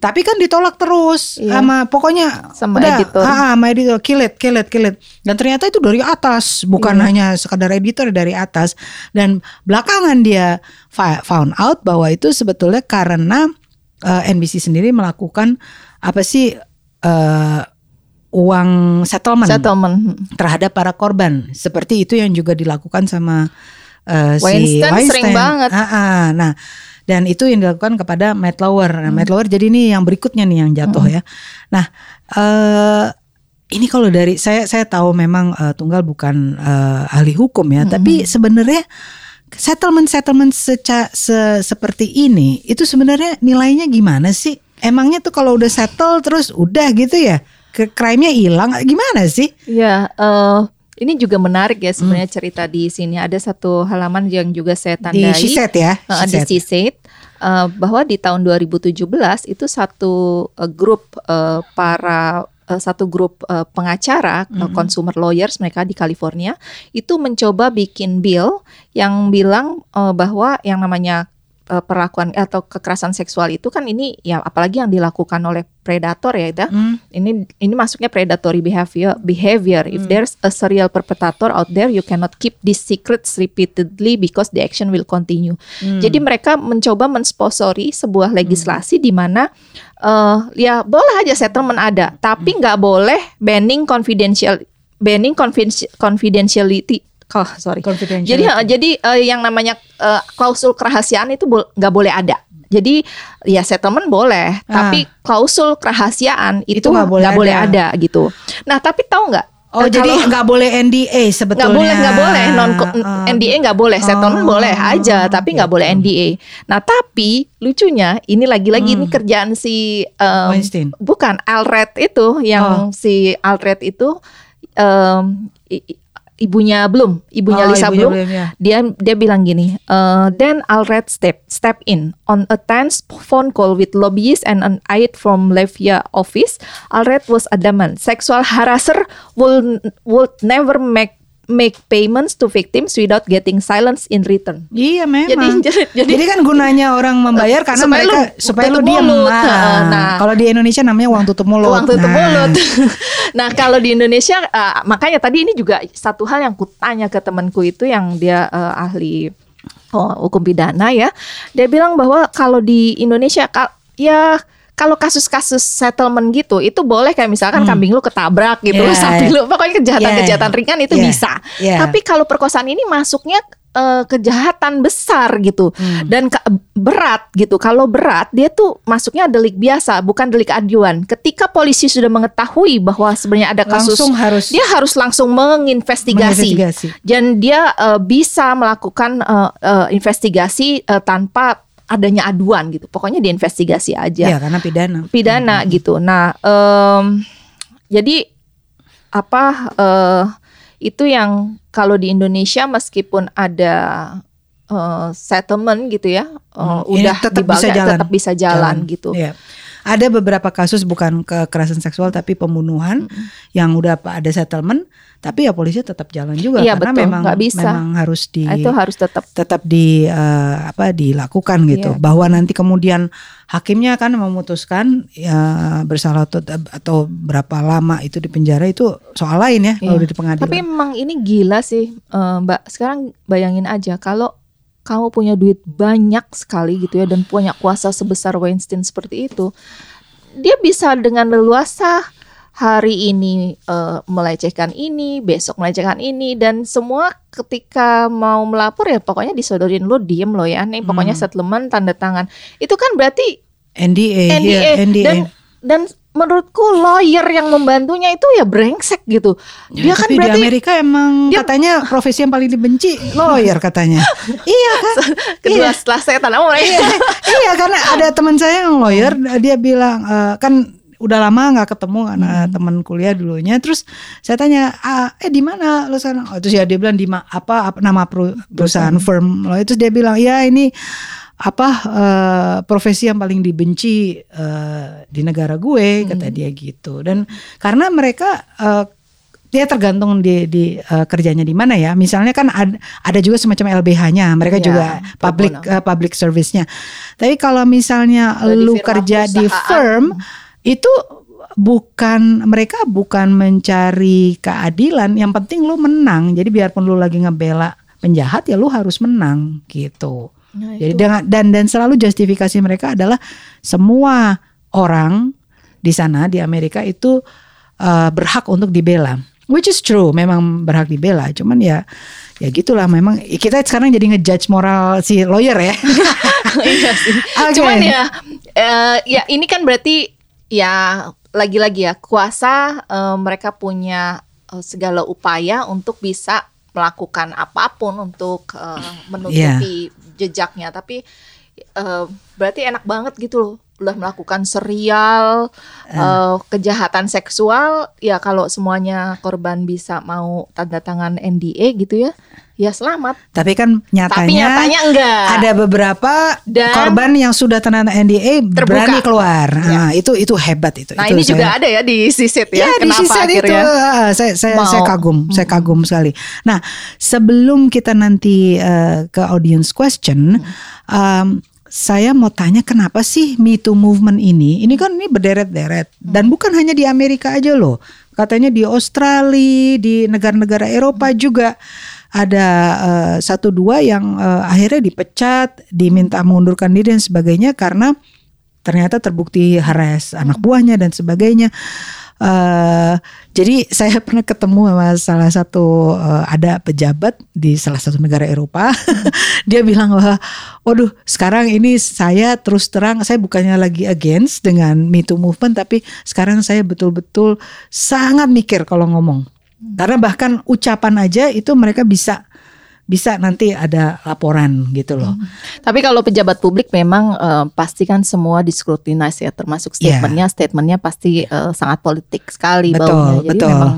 Tapi kan ditolak terus Iya. sama pokoknya Sama udah, editor. ah, sama editor kill it kill it kill it dan ternyata itu dari atas bukan Iya. hanya sekadar editor dari atas dan belakangan dia found out bahwa itu sebetulnya karena uh, NBC sendiri melakukan apa sih uh, uang settlement Settlement. terhadap para korban seperti itu yang juga dilakukan sama uh, si Weinstein sering banget. Ah, ah. Nah, dan itu yang dilakukan kepada Matt Lauer. Nah, Hmm. Matt Lauer jadi ini yang berikutnya nih yang jatuh ya. Nah, eh ini kalau dari saya saya tahu memang eh, tunggal bukan eh, ahli hukum ya, Hmm. tapi sebenarnya settlement settlement seca, se- seperti ini itu sebenarnya nilainya gimana sih? Emangnya tuh kalau udah settle terus udah gitu ya? Ke crime-nya hilang gimana sih? Ya, eh, ini juga menarik ya sebenarnya Hmm. cerita di sini. Ada satu halaman yang juga saya Di tandai. Ya? Uh, di Said. CSAID uh, bahwa di tahun 2017 itu satu uh, grup uh, para uh, satu grup uh, pengacara uh, Mhm. consumer lawyers mereka di California itu mencoba bikin bill yang bilang uh, bahwa yang namanya uh, perlakuan atau kekerasan seksual itu kan ini ya apalagi yang dilakukan oleh predator ya itu Hmm. ini ini masuknya predatory behavior behavior if Hmm. there's a serial perpetrator out there you cannot keep these secrets repeatedly because the action will continue Hmm. jadi mereka mencoba mensponsori sebuah legislasi di mana eh, ya boleh aja settlement ada tapi nggak boleh banning confidential banning confidenti- confidentiality oh sorry jadi eh, jadi eh, yang namanya eh, klausul kerahasiaan itu nggak boleh ada. Jadi ya settlement boleh, tapi klausul kerahasiaan itu Ah. Nggak boleh nggak boleh ada. ada gitu. Nah tapi tahu nggak? Oh eh, jadi nggak boleh NDA sebetulnya. nggak boleh nggak boleh non Ah. NDA nggak boleh settlement Oh, boleh aja tapi nggak boleh gitu. NDA. Nah tapi lucunya ini lagi-lagi ini kerjaan si Weinstein. bukan Alred itu yang si Alred itu i- ibunya belum ibunya Oh, Lisa ibunya belum. Bloom, ya. dia dia bilang gini uh, then Alred step step in. On a tense phone call with lobbyists and an aide from Levia office Alred was adamant sexual harasser will would never make make payments to victims without getting silence in return Iya memang. Jadi- jadi- Jadi, kan gunanya orang membayar karena Supaya mereka lu supaya lu diam. Nah, nah. kalau di Indonesia namanya uang tutup mulut. uang tutup Nah. mulut. nah kalau di Indonesia uh, makanya tadi ini juga satu hal yang kutanya ke temanku itu yang dia uh, ahli oh, hukum pidana ya. Dia bilang bahwa kalau di Indonesia ya kalau kasus-kasus settlement gitu itu boleh kayak misalkan kambing lu ketabrak gitu, Yeah. sapi lu pokoknya kejahatan-kejahatan Yeah. ringan itu Yeah. bisa. Yeah. Tapi kalau perkosaan ini masuknya eh, kejahatan besar gitu Hmm. dan ka- berat gitu. Kalau berat dia tuh masuknya delik biasa, bukan delik aduan. Ketika polisi sudah mengetahui bahwa sebenarnya ada kasus, Langsung harus dia harus langsung menginvestigasi. menginvestigasi. Dan dia eh, bisa melakukan eh, eh, investigasi eh, tanpa adanya aduan gitu. Pokoknya diinvestigasi aja Ya karena pidana. pidana gitu. Nah, em, jadi apa eh, itu yang kalau di Indonesia meskipun ada eh, settlement gitu ya, eh, Hmm, udah tetap dibaga- bisa jalan. tetap bisa jalan, gitu. Iya. Ada beberapa kasus bukan kekerasan seksual tapi pembunuhan yang udah ada settlement, tapi ya polisi tetap jalan juga Iya, karena betul. memang Nggak bisa. memang harus di Itu harus tetap tetap di eh, apa dilakukan gitu Iya. bahwa nanti kemudian hakimnya akan memutuskan ya bersalah atau, atau berapa lama itu di penjara itu soal lain ya kalau Iya. di pengadilan. Tapi memang ini gila sih, eh, Mbak. Sekarang bayangin aja kalau kamu punya duit banyak sekali gitu ya dan punya kuasa sebesar Weinstein seperti itu, dia bisa dengan leluasa hari ini eh, melecehkan ini, besok melecehkan ini dan semua ketika mau melapor ya pokoknya disodorin lo diem lo ya nih pokoknya Hmm. settlement tanda tangan itu kan berarti NDA, NDA, iya, NDA. dan dan menurutku lawyer yang membantunya itu ya brengsek gitu. Ya, Dia kan berarti di Amerika emang dia- katanya profesi yang paling dibenci lawyer katanya. iya kan? kedua Iya. setelah saya tanam mulai iya karena ada teman saya yang lawyer dia bilang eh, kan udah lama nggak ketemu karena teman kuliah dulunya terus saya tanya ah, eh di mana lo sekarang oh, terus ya dia bilang di ma- apa, apa nama peru- perusahaan firm lo itu dia bilang ya ini apa eh, profesi yang paling dibenci eh, di negara gue kata dia gitu dan karena mereka eh, dia tergantung di, di eh, kerjanya di mana ya. Misalnya kan ada, ada juga semacam LBH-nya, mereka Iya, juga public eh, public service-nya. Tapi kalau misalnya di lu firma kerja di perusahaan. firm itu bukan mereka bukan mencari keadilan, yang penting lu menang. Jadi biarpun lu lagi ngebela penjahat ya lu harus menang gitu. Nah, Jadi itu. dengan dan dan selalu justifikasi mereka adalah semua orang di sana di Amerika itu uh, berhak untuk dibela. Which is true, memang berhak dibela. Cuman ya ya gitulah memang kita sekarang jadi ngejudge moral si lawyer ya. Iya sih. Oke. Cuman ya, eh, ya ini kan berarti ya lagi-lagi ya kuasa eh, mereka punya eh, segala upaya untuk bisa melakukan apa pun untuk eh, menutupi jejaknya. Tapi eh, berarti enak banget gitu loh, udah melakukan serial eh, kejahatan seksual. Ya kalau semuanya korban bisa mau tanda tangan NDA gitu ya, ya selamat. Tapi kan nyatanya, Tapi nyatanya enggak. ada beberapa Dan- korban yang sudah tanda NDA Terbuka. berani keluar. Nah, itu itu hebat itu. Nah itu ini juga saya- ada ya di sisit ya. Ya, di Kenapa sisa itu akhirnya? ah, saya saya mau? saya kagum, saya kagum sekali. Nah, sebelum kita nanti eh, ke audience question, um, saya mau tanya kenapa sih Me Too movement ini? Ini kan ini berderet-deret dan bukan hanya di Amerika aja loh. Katanya di Australia, di negara-negara Eropa juga ada eh, satu dua yang eh, akhirnya dipecat, diminta mengundurkan diri dan sebagainya karena ternyata terbukti harass anak buahnya dan sebagainya. Eh jadi saya pernah ketemu sama salah satu eh, ada pejabat di salah satu negara Eropa. Dia bilang bahwa, waduh sekarang ini saya terus terang saya bukannya lagi against dengan Me Too movement, tapi sekarang saya betul-betul sangat mikir kalau ngomong. Karena bahkan ucapan aja itu mereka bisa bisa nanti ada laporan gitu loh. Tapi kalau pejabat publik memang eh, pasti kan semua diskrutinasi ya, termasuk Iya. statementnya, statementnya pasti eh, sangat politik sekali Betul, baunya. Jadi betul. memang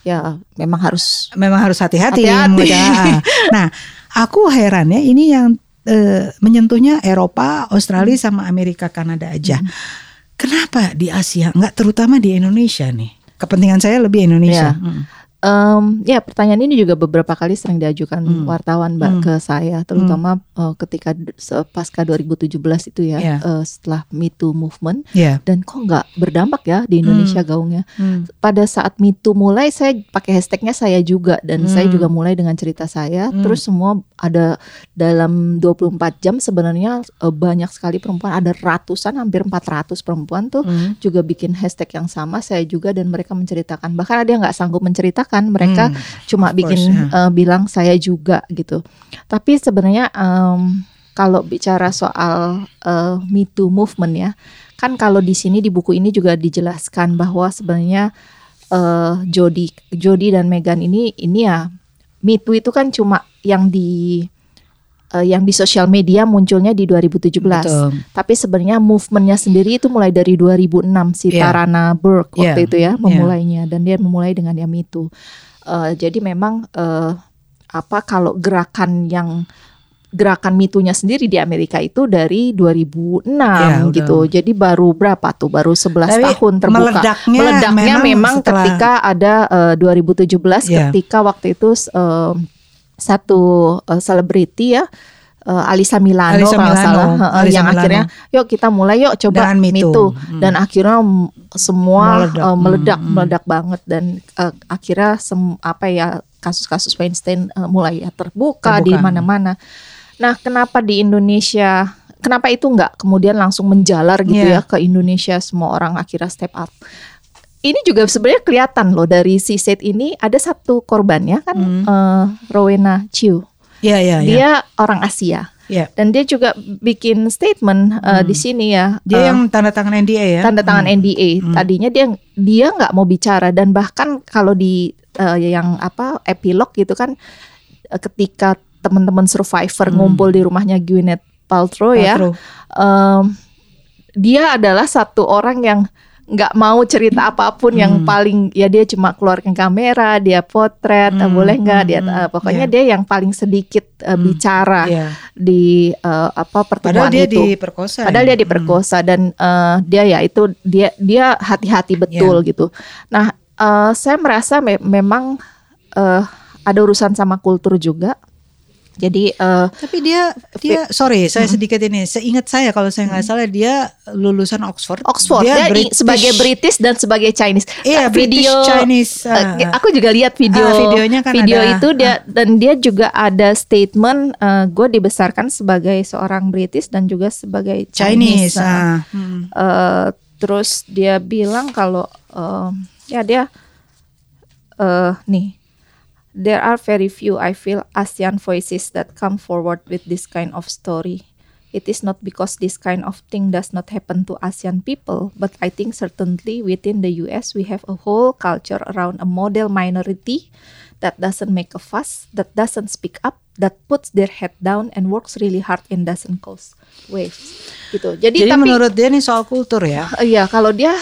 ya memang harus memang harus hati-hati. Hati-hati. Nah, aku heran ya ini yang eh, menyentuhnya Eropa, Australia Hmm. sama Amerika, Kanada aja. Kenapa di Asia nggak terutama di Indonesia nih? Kepentingan saya lebih Indonesia. Ya. Mm. Em, ya pertanyaan ini juga beberapa kali sering diajukan Hmm. wartawan mbak Hmm. ke saya, terutama eh, ketika d- se- pasca 2017 itu ya, Ya. eh, setelah Me Too movement Ya. dan kok nggak berdampak ya di Indonesia gaungnya. Hmm. pada saat Me Too mulai saya pakai hashtagnya saya juga dan saya Hmm. juga mulai dengan cerita saya Hmm. terus semua ada dalam 24 jam sebenarnya eh, banyak sekali perempuan ada ratusan hampir 400 perempuan tuh Hmm. juga bikin hashtag yang sama saya juga dan mereka menceritakan bahkan ada yang nggak sanggup menceritakan mereka Hmm. cuma bikin course, ya. eh, bilang saya juga gitu tapi sebenarnya em, kalau bicara soal eh, Me Too movement ya kan kalau di sini di buku ini juga dijelaskan bahwa sebenarnya eh Jody Jody dan Meghan ini ini ya Me Too itu kan cuma yang di eh, yang di sosial media munculnya di 2017 Betul. tapi sebenarnya movementnya sendiri itu mulai dari 2006 si Iya. Tarana Burke waktu Iya. itu ya memulainya dan dia memulai dengan yang itu. Eh, jadi memang eh, apa kalau gerakan yang gerakan mitunya sendiri di Amerika itu dari 2006 Iya, udah. gitu. Jadi baru berapa tuh? Baru 11 Tapi tahun terbuka. meledaknya Meledaknya memang memang, setelah- ketika ada eh, 2017 Iya. ketika waktu itu eh, satu eh, selebriti ya eh, Alisa Milano Alisa kalau Milano, salah eh, Alisa yang Milano. akhirnya yuk kita mulai yuk coba Too. Too. Hmm. dan akhirnya mm, semua Meledak. eh, meledak Hmm, hmm. meledak banget dan eh, akhirnya sem apa ya kasus-kasus Weinstein eh, mulai ya terbuka, di Terbuka. mana-mana. Nah, kenapa di Indonesia kenapa itu nggak kemudian langsung menjalar gitu Iya. ya ke Indonesia semua orang akhirnya step up. Ini juga sebenarnya kelihatan loh dari si set ini ada satu korbannya kan Hmm. eh, Rowena Chiu. Iya, iya, iya. Dia orang Asia. Yeah. Dan dia juga bikin statement uh, di sini ya. Dia uh, yang tanda tangan NDA ya. tanda tangan NDA. Tadinya dia dia nggak mau bicara dan bahkan kalau di uh, yang apa epilog gitu kan uh, ketika teman-teman survivor ngumpul di rumahnya Gwyneth Paltrow, ya, Paltrow. um, dia adalah satu orang yang nggak mau cerita apa pun yang paling ya dia cuma keluarkan kamera, dia potret, uh, boleh nggak dia uh, pokoknya dia yang paling sedikit uh, bicara Iya. di uh, apa pertemuan Padahal dia itu. diperkosa. Padahal ya? dia diperkosa dan eh, dia ya itu dia dia hati-hati betul gitu. Nah, eh, saya merasa me- memang eh, ada urusan sama kultur juga. Jadi eh, Tapi dia dia sorry saya sedikit ini. Seingat saya kalau saya nggak salah dia lulusan Oxford. Oxford dia, i- sebagai British dan sebagai Chinese. Iya, Eh, British Chinese, eh, ah. aku juga lihat video Ah, videonya kan video ada. itu dia dan dia juga ada statement gue dibesarkan sebagai seorang British dan juga sebagai Chinese. Chinese. Nah, ah. Hmm. Eh, terus dia bilang kalau eh, ya dia eh nih there are very few I feel ASEAN voices that come forward with this kind of story. It is not because this kind of thing does not happen to ASEAN people, but I think certainly within the US we have a whole culture around a model minority that doesn't make a fuss, that doesn't speak up, that puts their head down and works really hard and doesn't cause waves. Gitu. Jadi, Jadi tapi menurut dia ini soal kultur ya. Iya, kalau dia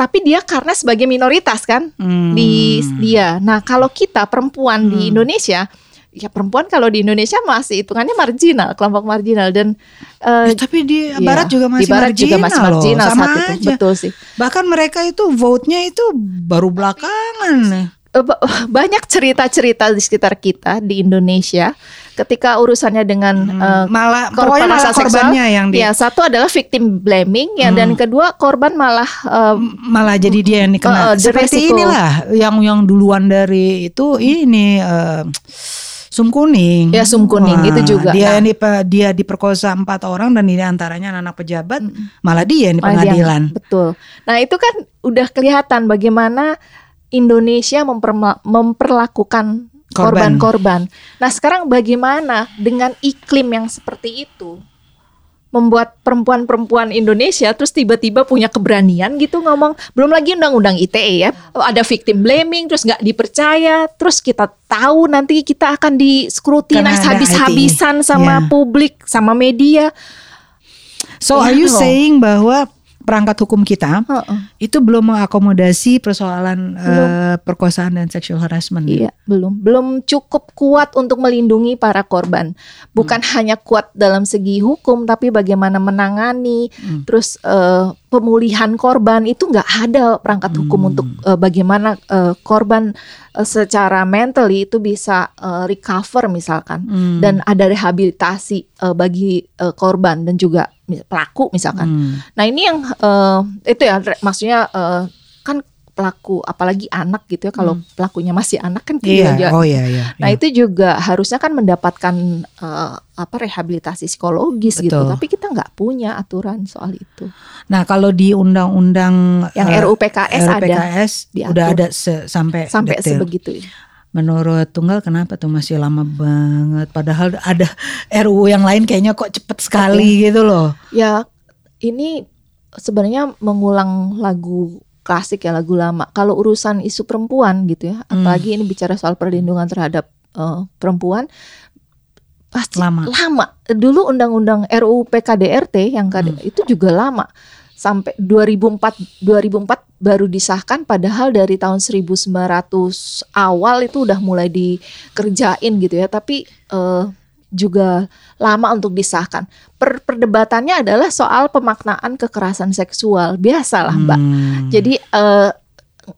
tapi dia karena sebagai minoritas kan Hmm. di dia. Nah, kalau kita perempuan di Indonesia, ya perempuan kalau di Indonesia masih hitungannya marginal, kelompok marginal dan Ya, eh, tapi di iya, barat juga masih di barat marginal juga masih marginal loh. Sama saat itu. aja. Betul sih. Bahkan mereka itu vote-nya itu baru belakangan. Eh, ba- banyak cerita-cerita di sekitar kita di Indonesia ketika urusannya dengan eh, Malah korban malah seksual, korbannya yang di, ya satu adalah victim blaming ya dan kedua korban malah eh, malah jadi dia yang Uh, dikena. uh, the Seperti resiko. inilah yang yang duluan dari itu ini eh, sum kuning. Ya, sum kuning, itu juga. Dia Nah. yang dipe- dia diperkosa empat orang dan di antaranya anak pejabat, malah dia yang di Malah dia- pengadilan. betul. Nah itu kan udah kelihatan bagaimana Indonesia memperma- memperlakukan. Korban-korban. Nah sekarang bagaimana dengan iklim yang seperti itu? Membuat perempuan-perempuan Indonesia terus tiba-tiba punya keberanian gitu ngomong belum lagi undang-undang ITE ya ada victim blaming terus nggak dipercaya terus kita tahu nanti kita akan diskrutinas habis-habisan sama Ya. publik sama media So are Iya you loh. saying bahwa perangkat hukum kita Heeh. itu belum mengakomodasi persoalan eh, perkosaan dan sexual harassment? Iya, belum. Belum cukup kuat untuk melindungi para korban. Bukan hanya kuat dalam segi hukum, tapi bagaimana menangani, terus eh, pemulihan korban itu nggak ada perangkat hukum untuk eh, bagaimana eh, korban eh, secara mentally itu bisa eh, recover misalkan, Hmm. dan ada rehabilitasi eh, bagi eh, korban dan juga pelaku misalkan. Hmm. Nah ini yang eh, itu ya maksudnya kan pelaku apalagi anak gitu ya kalau pelakunya masih anak kan Iya, dia- oh iya iya. Nah iya. itu juga harusnya kan mendapatkan eh, apa rehabilitasi psikologis gitu, Betul. tapi kita nggak punya aturan soal itu. Nah kalau di undang-undang Yang eh, RUU PKS ada RUPKS diatur. udah ada se- sampai sampai detail. sebegitu. Menurut Tunggal kenapa tuh masih lama banget? Padahal ada RUU yang lain kayaknya kok cepet sekali gitu loh. Ya ini sebenarnya mengulang lagu klasik ya lagu lama. Kalau urusan isu perempuan gitu ya, Hmm. apalagi ini bicara soal perlindungan terhadap eh, perempuan pasti Lama. Dulu undang-undang RUU PKDRT yang KD Hmm. itu juga lama. Sampai 2004 2004 baru disahkan padahal dari tahun 1900 awal itu udah mulai dikerjain gitu ya. Tapi eh, juga lama untuk disahkan. Per- perdebatannya adalah soal pemaknaan kekerasan seksual. Biasalah, Mbak. Hmm. Jadi eh,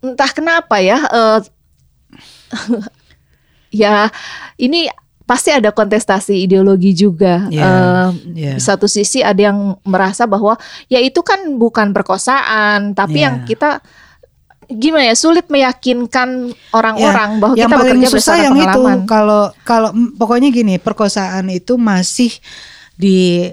entah kenapa ya, eh, ya ini pasti ada kontestasi ideologi juga. Eh, iya. Di satu sisi ada yang merasa bahwa ya itu kan bukan perkosaan, tapi Iya. yang kita gimana ya sulit meyakinkan orang-orang bahwa yang kita paling bekerja susah yang itu kalau kalau pokoknya gini perkosaan itu masih di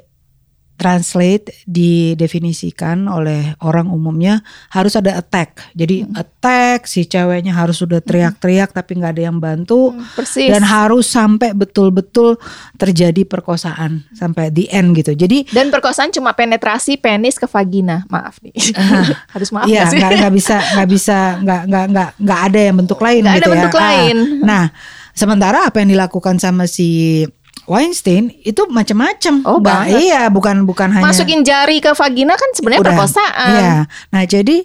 translate didefinisikan oleh orang umumnya harus ada attack. Jadi hmm. attack si ceweknya harus sudah teriak-teriak tapi nggak ada yang bantu Hmm, persis. dan harus sampai betul-betul terjadi perkosaan sampai the end gitu. Jadi Dan perkosaan cuma penetrasi penis ke vagina. Maaf nih. Harus maaf Iya, nggak sih? nggak bisa nggak bisa nggak nggak nggak nggak ada yang bentuk lain ada gitu ya. bentuk Ah, lain. Nah, sementara apa yang dilakukan sama si Weinstein itu macam-macam. Oh, Ba- banget. Iya, bukan bukan hanya Masukin jari ke vagina kan sebenarnya perkosaan. Iya. Nah, jadi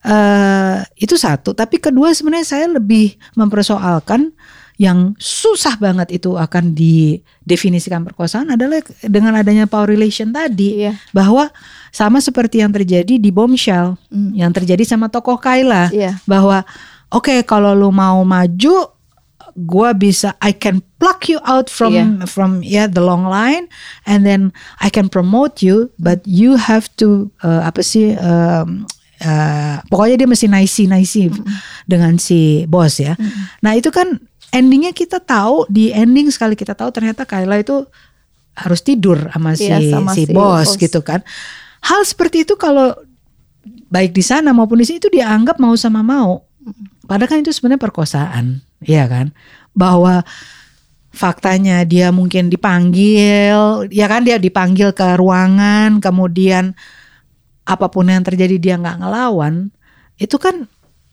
eh itu satu, tapi kedua sebenarnya saya lebih mempersoalkan yang susah banget itu akan didefinisikan perkosaan adalah dengan adanya power relation tadi Iya. bahwa sama seperti yang terjadi di Bombshell, Hmm. yang terjadi sama tokoh Kayla Iya. bahwa oke kalau lu mau maju gua bisa I can pluck you out from Iya. from yeah the long line and then I can promote you but you have to uh, apa sih um, uh, pokoknya dia mesti nicey nicey dengan si bos ya. Nah itu kan endingnya kita tahu di ending sekali kita tahu ternyata Kayla itu harus tidur sama si Iya, sama si si bos bos. gitu kan. Hal seperti itu kalau baik di sana maupun di sini itu dianggap mau sama mau. Padahal kan itu sebenarnya perkosaan, ya kan? Bahwa faktanya dia mungkin dipanggil, ya kan dia dipanggil ke ruangan, kemudian apa pun yang terjadi dia nggak ngelawan, itu kan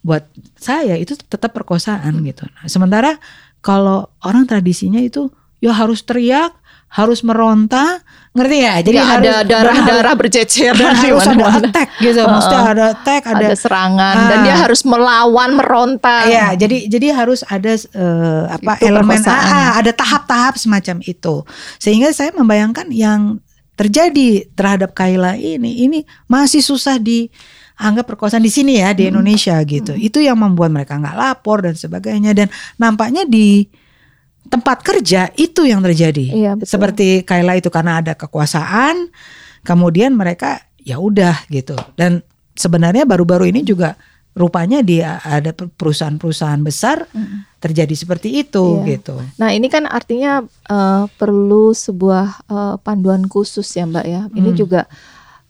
buat saya itu tetap perkosaan gitu. Nah, sementara kalau orang tradisinya itu ya harus teriak, harus meronta, ngerti ya? Jadi harus ada darah-darah berceceran dan di harus ada mana-mana. attack gitu. Maksudnya ada attack, ada, ada serangan dan Ah. dia harus melawan meronta. Iya, jadi jadi harus ada eh, apa Itu elemen ah, ah, ada tahap-tahap semacam itu. Sehingga saya membayangkan yang terjadi terhadap Kayla ini ini masih susah dianggap perkosaan di sini ya di Indonesia gitu. Itu yang membuat mereka nggak lapor dan sebagainya dan nampaknya di tempat kerja itu yang terjadi. Iya, betul. Seperti Kayla itu karena ada kekuasaan, kemudian mereka ya udah gitu. Dan sebenarnya baru-baru ini juga rupanya di ada perusahaan-perusahaan besar terjadi seperti itu Iya. gitu. Nah ini kan artinya eh, perlu sebuah eh, panduan khusus ya Mbak ya. Ini Hmm. juga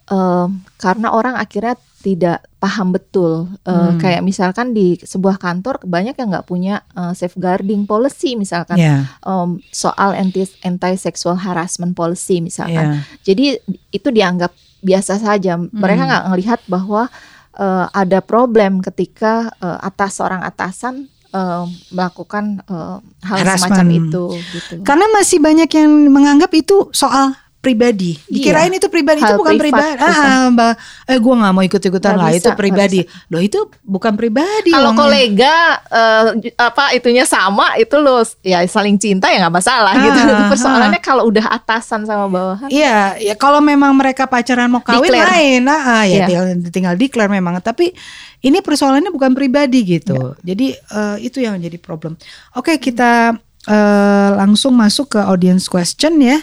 eh, karena orang akhirnya tidak paham betul. Eh, Hmm. Kayak misalkan di sebuah kantor banyak yang nggak punya eh, safeguarding policy misalkan Ya, em, soal anti anti sexual harassment policy misalkan. ya. Jadi itu dianggap biasa saja. Mereka Hmm. nggak ngelihat bahwa eh, ada problem ketika eh, atas seorang atasan eh, melakukan eh, hal semacam Harassment. itu. Gitu. Karena masih banyak yang menganggap itu soal pribadi. Dikirain itu pribadi itu Hal bukan privat, pribadi. Ah, Mbak, eh gue nggak mau ikut-ikutan lah bisa, itu pribadi. Loh itu bukan pribadi. Kalau kolega eh, j- apa itunya sama itu lo ya saling cinta ya nggak masalah Ah, gitu. ah. Persoalannya kalau udah atasan sama bawahan. Iya, ya kalau memang mereka pacaran mau kawin Declare. lain, nah, ah, ya Iya. tinggal, tinggal declare memang. Tapi ini persoalannya bukan pribadi gitu. Iya. Jadi eh, itu yang jadi problem. Oke, kita eh, langsung masuk ke audience question ya.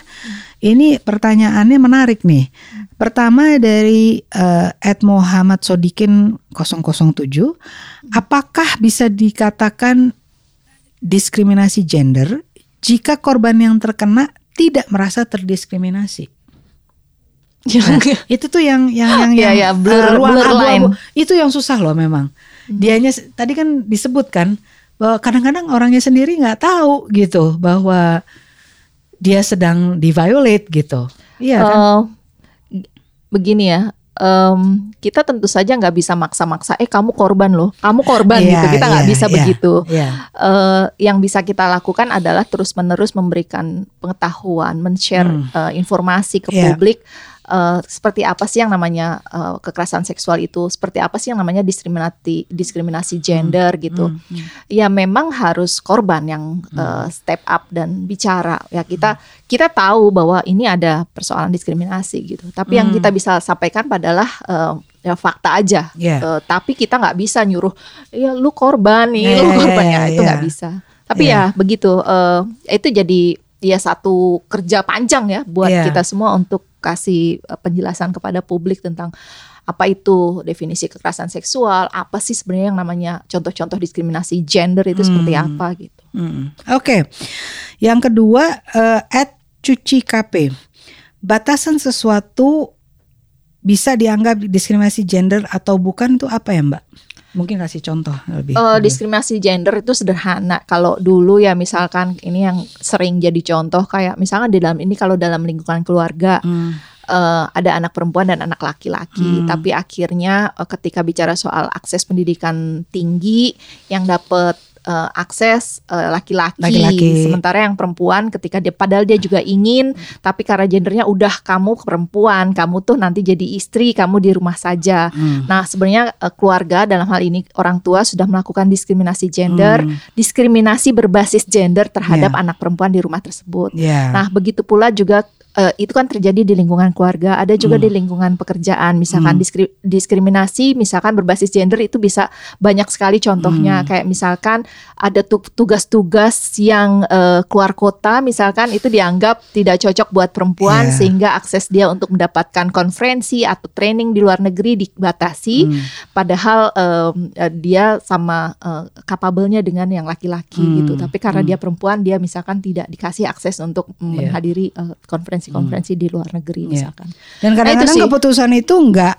Ini pertanyaannya menarik nih. Pertama dari eh, Ed Muhammad Sodikin 007, apakah bisa dikatakan diskriminasi gender jika korban yang terkena tidak merasa terdiskriminasi? Nah, itu tuh yang yang yang Iya, yang iya, blur- ruang blur abu-abu. line. itu yang susah loh memang. Hmm. Dianya tadi kan disebutkan bahwa kadang-kadang orangnya sendiri nggak tahu gitu bahwa dia sedang di violate gitu. Iya kan? Eh, begini ya, em, kita tentu saja nggak bisa maksa-maksa. Eh kamu korban loh, kamu korban Iya, gitu. Kita nggak iya, bisa iya, begitu. Iya. Eh, yang bisa kita lakukan adalah terus-menerus memberikan pengetahuan, men-share Hmm. eh, informasi ke Iya. publik. Eh, seperti apa sih yang namanya eh, kekerasan seksual itu? Seperti apa sih yang namanya diskriminasi diskriminasi gender gitu? Hmm, hmm. ya memang harus korban yang uh, step up dan bicara ya kita kita tahu bahwa ini ada persoalan diskriminasi gitu tapi yang Hmm. kita bisa sampaikan adalah uh, ya fakta aja Iya. Uh, tapi kita nggak bisa nyuruh ya lu korban nih Iya, lu korban iya, ya itu nggak bisa tapi Iya. ya begitu uh, itu jadi ya satu kerja panjang ya buat Iya. kita semua untuk kasih uh, penjelasan kepada publik tentang apa itu definisi kekerasan seksual, apa sih sebenarnya yang namanya contoh-contoh diskriminasi gender itu seperti Hmm. apa gitu. Hmm. Oke, yang kedua eh, at cuci KP batasan sesuatu bisa dianggap diskriminasi gender atau bukan tuh apa ya Mbak? Mungkin kasih contoh lebih. Uh, diskriminasi gender itu sederhana. Kalau dulu ya misalkan ini yang sering jadi contoh kayak misalkan di dalam ini kalau dalam lingkungan keluarga hmm. uh, ada anak perempuan dan anak laki-laki, hmm. tapi akhirnya uh, ketika bicara soal akses pendidikan tinggi yang dapat uh, akses uh, laki-laki. Sementara yang perempuan ketika dia padahal dia juga ingin tapi karena gendernya udah kamu perempuan, kamu tuh nanti jadi istri, kamu di rumah saja. Hmm. Nah, sebenarnya uh, keluarga dalam hal ini orang tua sudah melakukan diskriminasi gender, hmm. diskriminasi berbasis gender terhadap yeah. anak perempuan di rumah tersebut. Yeah. Nah, begitu pula juga uh, itu kan terjadi di lingkungan keluarga, ada juga hmm. di lingkungan pekerjaan. Misalkan hmm. diskriminasi, misalkan berbasis gender itu bisa banyak sekali contohnya. Hmm. Kayak misalkan ada tugas-tugas yang uh, keluar kota, misalkan itu dianggap tidak cocok buat perempuan, yeah. sehingga akses dia untuk mendapatkan konferensi atau training di luar negeri dibatasi. Hmm. Padahal um, dia sama uh, kapabelnya dengan yang laki-laki hmm. gitu. Tapi karena hmm. dia perempuan, dia misalkan tidak dikasih akses untuk yeah. menghadiri uh, konferensi konferensi-konferensi hmm. di luar negeri yeah. misalkan. Dan nah, kadang-kadang nah, keputusan itu enggak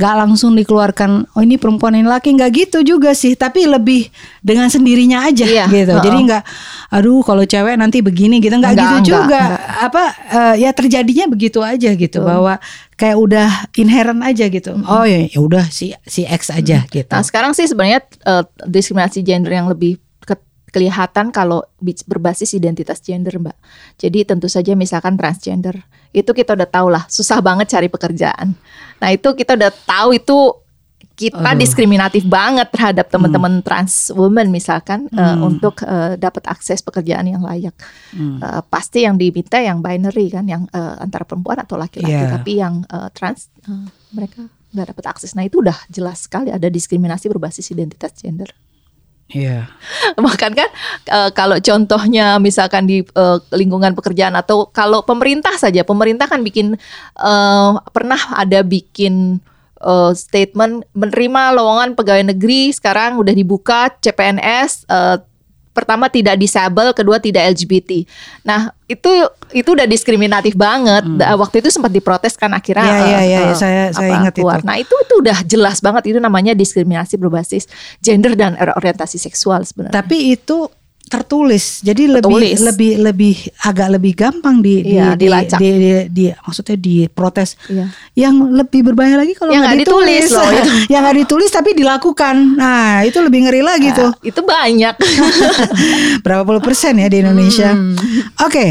nggak langsung dikeluarkan oh ini perempuan ini laki nggak gitu juga sih tapi lebih dengan sendirinya aja iya, gitu uh -uh. jadi nggak aduh kalau cewek nanti begini gitu nggak gitu enggak, juga enggak. apa uh, ya terjadinya begitu aja gitu uh. bahwa kayak udah inherent aja gitu uh oh ya ya udah si si X aja uh gitu nah sekarang sih sebenarnya uh, diskriminasi gender yang lebih kelihatan kalau berbasis identitas gender, Mbak. Jadi tentu saja misalkan transgender, itu kita udah tahu lah, susah banget cari pekerjaan. Nah, itu kita udah tahu itu kita Aduh. diskriminatif banget terhadap teman-teman hmm. trans women misalkan hmm. uh, untuk uh, dapat akses pekerjaan yang layak. Hmm. Uh, pasti yang diminta yang binary kan, yang uh, antara perempuan atau laki-laki, yeah. tapi yang uh, trans uh, mereka nggak dapat akses. Nah itu udah jelas sekali ada diskriminasi berbasis identitas gender. Iya. Yeah. Bahkan kan uh, kalau contohnya misalkan di uh, lingkungan pekerjaan atau kalau pemerintah saja, pemerintah kan bikin uh, pernah ada bikin uh, statement menerima lowongan pegawai negeri sekarang udah dibuka CPNS uh, pertama tidak disable, kedua tidak LGBT. Nah itu itu udah diskriminatif banget. Hmm. Waktu itu sempat diprotes kan akhirnya. Iya iya iya uh, saya saya ingat keluar. itu. Nah itu itu udah jelas banget itu namanya diskriminasi berbasis gender dan orientasi seksual sebenarnya. Tapi itu tertulis jadi tertulis. lebih lebih lebih agak lebih gampang di iya, di, dilacak. di, di, di, di maksudnya diprotes iya. yang lebih berbahaya lagi kalau nggak ditulis, ditulis loh itu. yang nggak ditulis tapi dilakukan nah itu lebih ngeri lagi nah, tuh itu banyak berapa puluh persen ya di Indonesia hmm. oke okay.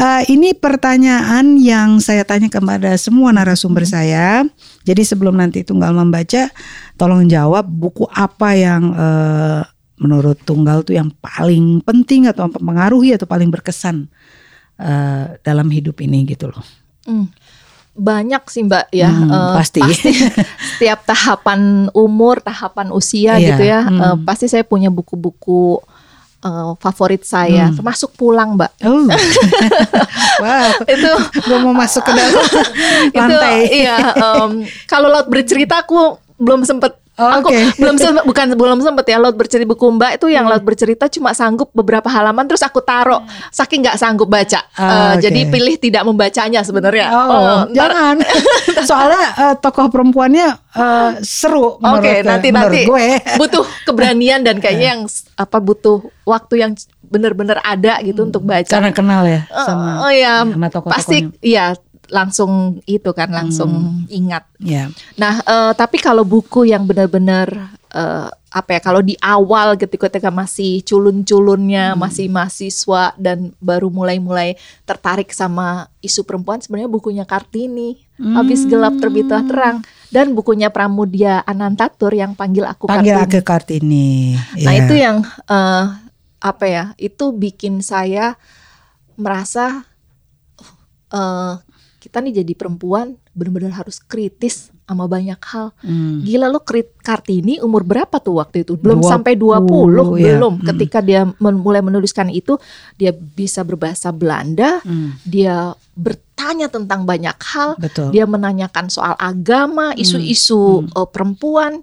uh, eh, ini pertanyaan yang saya tanya kepada semua narasumber hmm. saya jadi sebelum nanti tunggal membaca tolong jawab buku apa yang uh, menurut tunggal tuh yang paling penting atau mempengaruhi atau paling berkesan uh, dalam hidup ini gitu loh. Hmm. Banyak sih Mbak ya, hmm, uh, pasti. pasti setiap tahapan umur, tahapan usia yeah. gitu ya, hmm. uh, pasti saya punya buku-buku uh, favorit saya, hmm. termasuk pulang, Mbak. Oh. wow. itu gue mau masuk ke dalam lantai. Itu iya, um, kalau laut bercerita aku belum sempet Oh, aku okay. belum sempet, bukan belum sempet ya laut bercerita buku Mbak itu yang hmm. laut bercerita cuma sanggup beberapa halaman terus aku taruh saking nggak sanggup baca. Oh, uh, eh, okay. Jadi pilih tidak membacanya sebenarnya. Oh, oh jangan. Soalnya uh, tokoh perempuannya uh, seru Oke, okay, nanti nanti gue. butuh keberanian dan kayaknya yang apa butuh waktu yang benar-benar ada gitu hmm. untuk baca. Karena kenal ya sama uh, Oh iya, sama pasti iya langsung itu kan langsung hmm. ingat. Yeah. Nah, uh, tapi kalau buku yang benar-benar uh, apa ya kalau di awal ketika ketika masih culun-culunnya hmm. masih mahasiswa dan baru mulai-mulai tertarik sama isu perempuan sebenarnya bukunya Kartini hmm. habis gelap terbitlah terang dan bukunya Pramudia Anantatur yang panggil aku panggil Kartini. aku Kartini. Nah, yeah. itu yang uh, apa ya? Itu bikin saya merasa uh, kita nih jadi perempuan benar-benar harus kritis sama banyak hal. Hmm. Gila lo krit Kartini umur berapa tuh waktu itu? Belum 20, sampai 20, ya. belum. Hmm. Ketika dia men mulai menuliskan itu, dia bisa berbahasa Belanda, hmm. dia bertanya tentang banyak hal, Betul. dia menanyakan soal agama, hmm. isu-isu hmm. uh, perempuan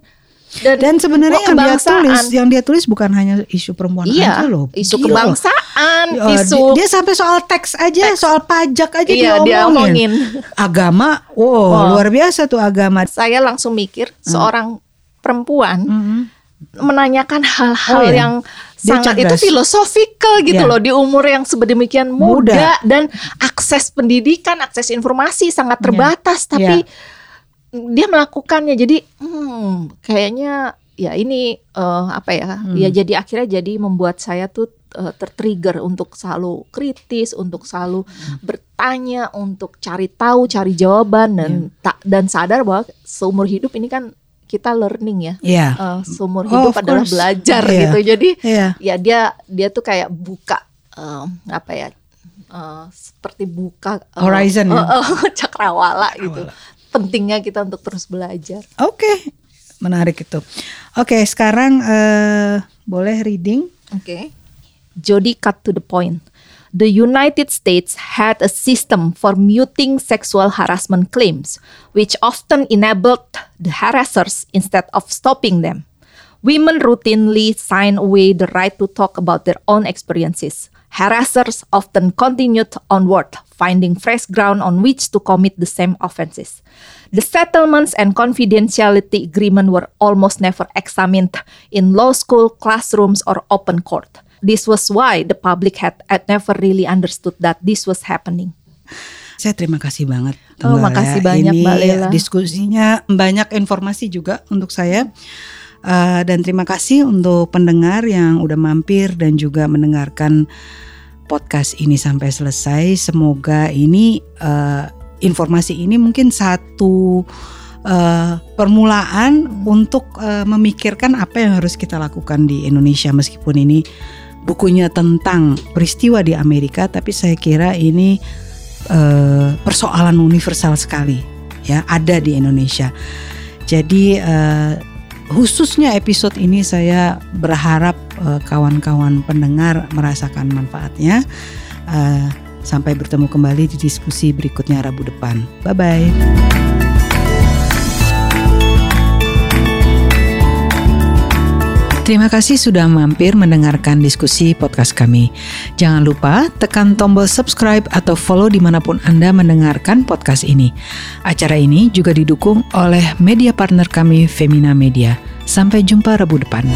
Dan, Dan sebenarnya yang dia tulis, yang dia tulis bukan hanya isu perempuan Iya, aja loh. isu Gila. kebangsaan, Ya, isu dia, dia sampai soal teks aja, soal pajak aja Iya, dia dia omongin. Agama, wow, Wow. luar biasa tuh agama. saya langsung mikir seorang perempuan Mhm. menanyakan hal-hal Oh, iya. yang Dia sangat cerdas. itu filosofikal gitu Iya. loh di umur yang sedemikian Muda. muda, dan akses pendidikan, akses informasi sangat Iya. terbatas Iya. tapi dia melakukannya jadi hmm, kayaknya ya ini eh, apa ya Hmm. ya jadi akhirnya jadi membuat saya tuh eh, tertrigger untuk selalu kritis untuk selalu Hmm. bertanya untuk cari tahu cari jawaban dan Iya. tak dan sadar bahwa seumur hidup ini kan kita learning ya Iya. Eh, seumur Oh, hidup of adalah course. belajar Iya. gitu jadi Iya. ya dia dia tuh kayak buka eh, apa ya eh, seperti buka eh, Horizon ya? eh, eh, cakrawala gitu pentingnya kita untuk terus belajar Oke, menarik itu. Oke, sekarang eh, boleh reading. oke Jody cut to the point The United States had a system for muting sexual harassment claims, which often enabled the harassers instead of stopping them. Women routinely sign away the right to talk about their own experiences. Harassers often continued onward, finding fresh ground on which to commit the same offenses. The settlements and confidentiality agreement were almost never examined in law school classrooms or open court. This was why the public had, had never really understood that this was happening. Saya terima kasih banget. Oh, Mbak makasih Lea. banyak, Ini Mbak Lela. Diskusinya banyak informasi juga untuk saya. Eh, dan terima kasih untuk pendengar yang udah mampir dan juga mendengarkan podcast ini sampai selesai. Semoga ini eh, informasi ini mungkin satu eh, permulaan untuk eh, memikirkan apa yang harus kita lakukan di Indonesia meskipun ini bukunya tentang peristiwa di Amerika, tapi saya kira ini eh, persoalan universal sekali ya ada di Indonesia. Jadi eh, khususnya episode ini saya berharap eh, kawan-kawan pendengar merasakan manfaatnya. Eh, sampai bertemu kembali di diskusi berikutnya Rabu depan. Bye bye. Terima kasih sudah mampir mendengarkan diskusi podcast kami. Jangan lupa tekan tombol subscribe atau follow di mana pun Anda mendengarkan podcast ini. Acara ini juga didukung oleh media partner kami Femina Media. Sampai jumpa Rabu depan.